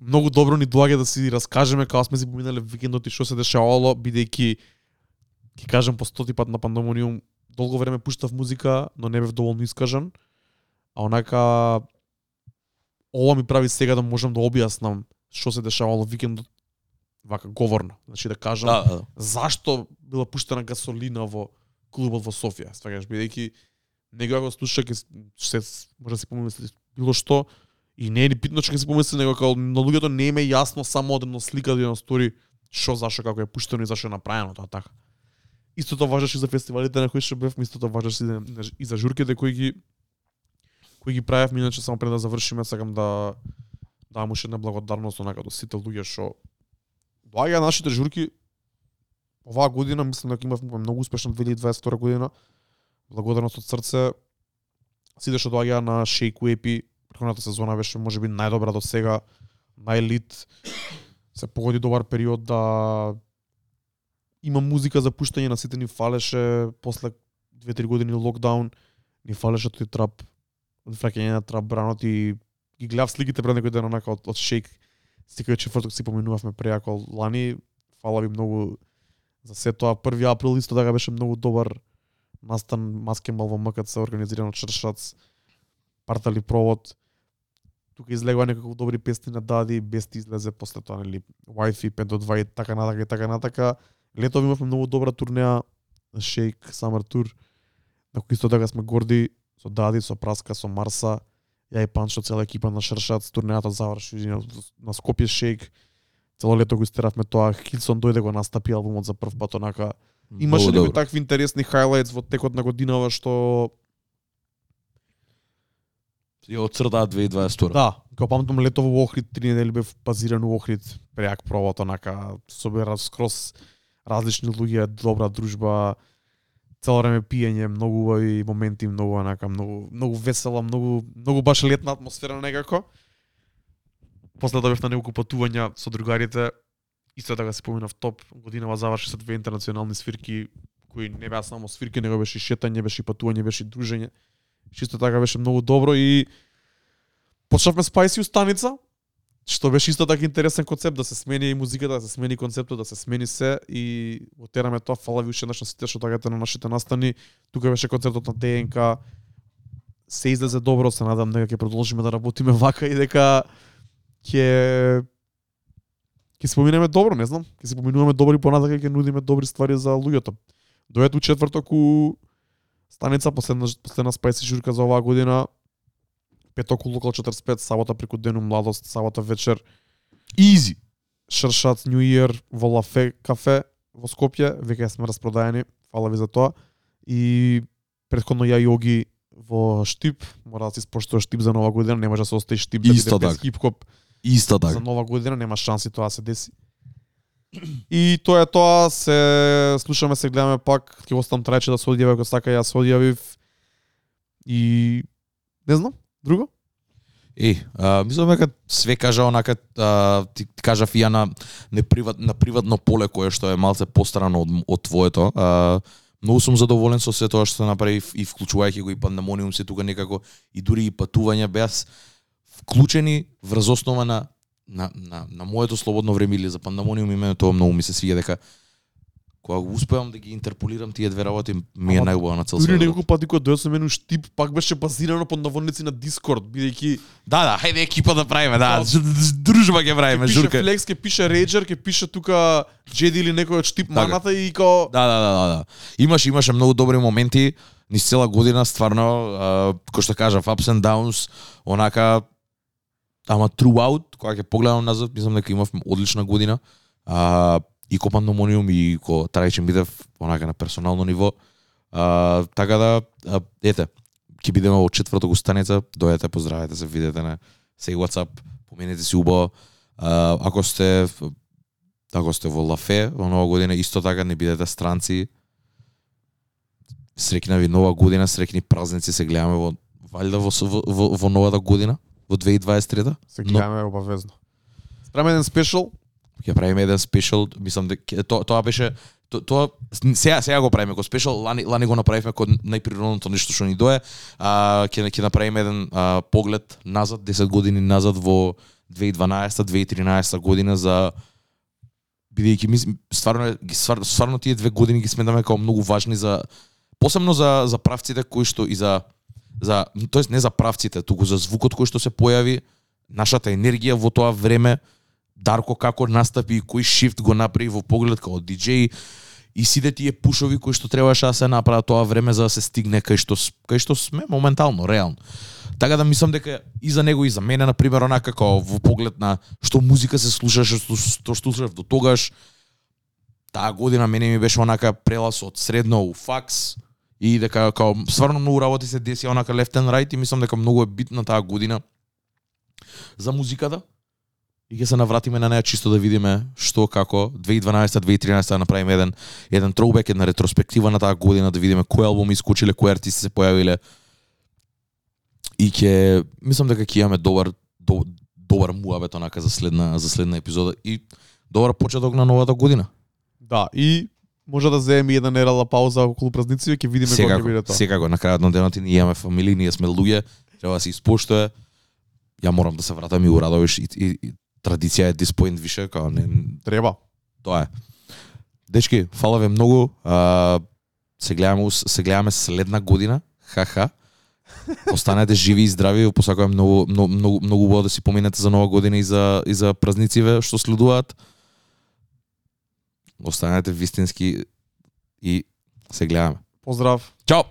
многу добро ни доаѓа да си раскажеме како сме си поминале викендот и што се дешавало, бидејќи ќе кажам по стоти пат на пандемониум долго време пуштав музика, но не бев доволно искажан. А онака ова ми прави сега да можам да објаснам што се дешавало викендот вака говорна, значи да кажам Да, да. зашто била пуштена гасолина во клубот во Софија, сваќаш бидејќи него го слуша ќе се може да си помисли било што и не е ни питно што ќе си помисли него како на луѓето не им е јасно само од една слика од една стори што зашо како е пуштено и зашо е направено тоа така. Истото важеше и за фестивалите на кои што бев, истото важеше и за, и за журките кои ги кои ги правевме, иначе само пред да завршиме сакам да дам уште една благодарност онака до сите луѓе што доаѓа нашите журки оваа година мислам дека имавме многу успешна 2022 година. Благодарност од срце. Сите што доаѓа на Shake Епи, претходната сезона беше можеби најдобра до сега, најлит. Се погоди добар период да има музика за пуштање на сите ни фалеше после 2-3 години локдаун, ни фалеше тој трап, враќање на трап бранот и ги гледав сликите пред некој ден онака од, од Shake. Стикај четврток си поминувавме преако лани. Фала ви многу за се тоа 1 април исто така беше многу добар настан маскембал во МКЦ организиран од Шршац Партали провод тука излегува некако добри песни на Дади Бести излезе после тоа нели Wi-Fi 5 до 2 и така натака и така натака летови имавме многу добра турнеа Shake Summer Tour на кој исто така сме горди со Дади, со Праска, со Марса. Ја и Панчо, цела екипа на Шршац, турнеата заврши на, на Скопје Shake цело лето го истеравме тоа, Хилсон дојде го настапи албумот за прв пат онака. Имаше некои такви интересни хайлайтс во текот на годинава што Ја одцртаа 2022. да, као памтам лето во Охрид, три недели бев базиран во Охрид, преак провод онака, собира скроз различни луѓе, добра дружба, цело време пиење, многу убави моменти, многу онака, многу многу весела, многу многу баш летна атмосфера некако. После да на неколку патувања со другарите, исто така се поминав топ, годинава заврши со две интернационални свирки, кои не беа само свирки, него беше и шетање, беше и патување, беше и дружење. Чисто така беше многу добро и почнавме Spicy станица, што беше исто така интересен концепт да се смени и музиката, да се смени концептот, да се смени се и отераме тоа фала ви уште еднаш на сите што доаѓате на нашите настани. Тука беше концептот на ДНК. Се излезе добро, се надам дека ќе продолжиме да работиме вака и дека ќе ќе се поминеме добро, не знам, ќе се поминуваме добро и понатака ќе нудиме добри ствари за луѓето. Дојде у четврток у станица последна последна спајси журка за оваа година. Петок у локал 45, сабота преку дену младост, сабота вечер Изи. Шршац New Year во Лафе кафе во Скопје, веќе сме распродаени, фала ви за тоа. И предходно ја и Оги во Штип, мора да се испоштува Штип за нова година, не може да се остаи Штип да биде без така. хип-хоп Исто за така. нова година, нема шанси тоа да се деси. И тоа е тоа, се слушаме, се гледаме пак, ќе оставам трајче да се одјави ако сака јас се одјавив. И не знам, друго? Е, а, мислам дека све кажа онака а, ти, ти кажав ја на неприват, на приватно поле кое што е малце пострано од, од твоето. А, многу сум задоволен со се тоа што направи и вклучувајќи го и пандемониум се тука некако и дури и патувања беа вклучени врз основа на на, на, на моето слободно време или за пандемониум именно тоа многу ми се свиѓа дека кога го успеам да ги интерполирам тие две работи ми е најубава на цел Дури светот. неколку пати кога дојде со мене у Штип, пак беше базирано под наводници на Дискорд, бидејќи Да, да, хајде екипа да правиме, да, дружба ќе правиме, ќе пише журка. Flex, ќе пише Rager, ќе пише тука Джеди или некој од Штип Така. маната и као Да, да, да, да, да. Имаше имаше многу добри моменти низ цела година стварно, кој што кажав, ups and downs, онака ама throughout, кога ќе погледам назад, мислам дека имавме одлична година. А, и ко пандемониум и ко трајче бидев онака на персонално ниво. А, така да, а, ете, ќе бидеме во четврток у станица, дојдете, поздравете се, видете на сеј WhatsApp, поменете си убаво. А, ако сте ако сте во Лафе во нова година, исто така не бидете странци. Среќна ви нова година, среќни празници, се гледаме во валјда во, во, во, во новата година, во 2023 се Но- гледаме обавезно. Спреме еден спешал, ќе правиме еден спешал, мислам дека тоа тоа беше то- тоа сега сега го правиме го спешал, лани лани го направивме кod најприродното нешто што ни дое, а ќе ќе направиме еден а, поглед назад 10 години назад во 2012 2013 година за бидејќи ми стварно ги стварно тие две години ги сметаме како многу важни за посебно за за правците кои што и за за тоест не за правците, туку за звукот кој што се појави, нашата енергија во тоа време Дарко како настапи и кој шифт го направи во поглед како диџеј и сите тие пушови кои што требаше да се направат тоа време за да се стигне кај што кај што сме моментално, реално. Така да мислам дека и за него и за мене на пример онака како во поглед на што музика се слушаше, што, што слушав до тогаш, таа година мене ми беше онака прелаз од средно у факс и дека како стварно многу работи се деси онака left and right и мислам дека многу е битна таа година за музиката. И ќе се навратиме на неа чисто да видиме што како 2012-2013 да направиме еден еден throwback, една ретроспектива на таа година да видиме кои албуми искочиле, кои артисти се појавиле. И ќе мислам дека ќе имаме добар до, добар муабет онака за следна за следна епизода и добар почеток на новата година. Да, и може да земеме една нерала пауза околу празници ќе видиме кога ќе биде тоа. секако на крајот на денот ние имаме фамилии, ние сме луѓе, треба да се испоштува. Ја морам да се вратам и у Радовиш и, и, и традиција е point више, као не, Треба. тоа е. Дечки, фала ви многу. А, се гледаме се гледаме следна година. Ха-ха. Останете живи и здрави, ви посакувам многу многу многу, многу убаво да си поминете за нова година и за и за празнициве што следуваат. Останете вистински и се гледаме. Поздрав. Чао.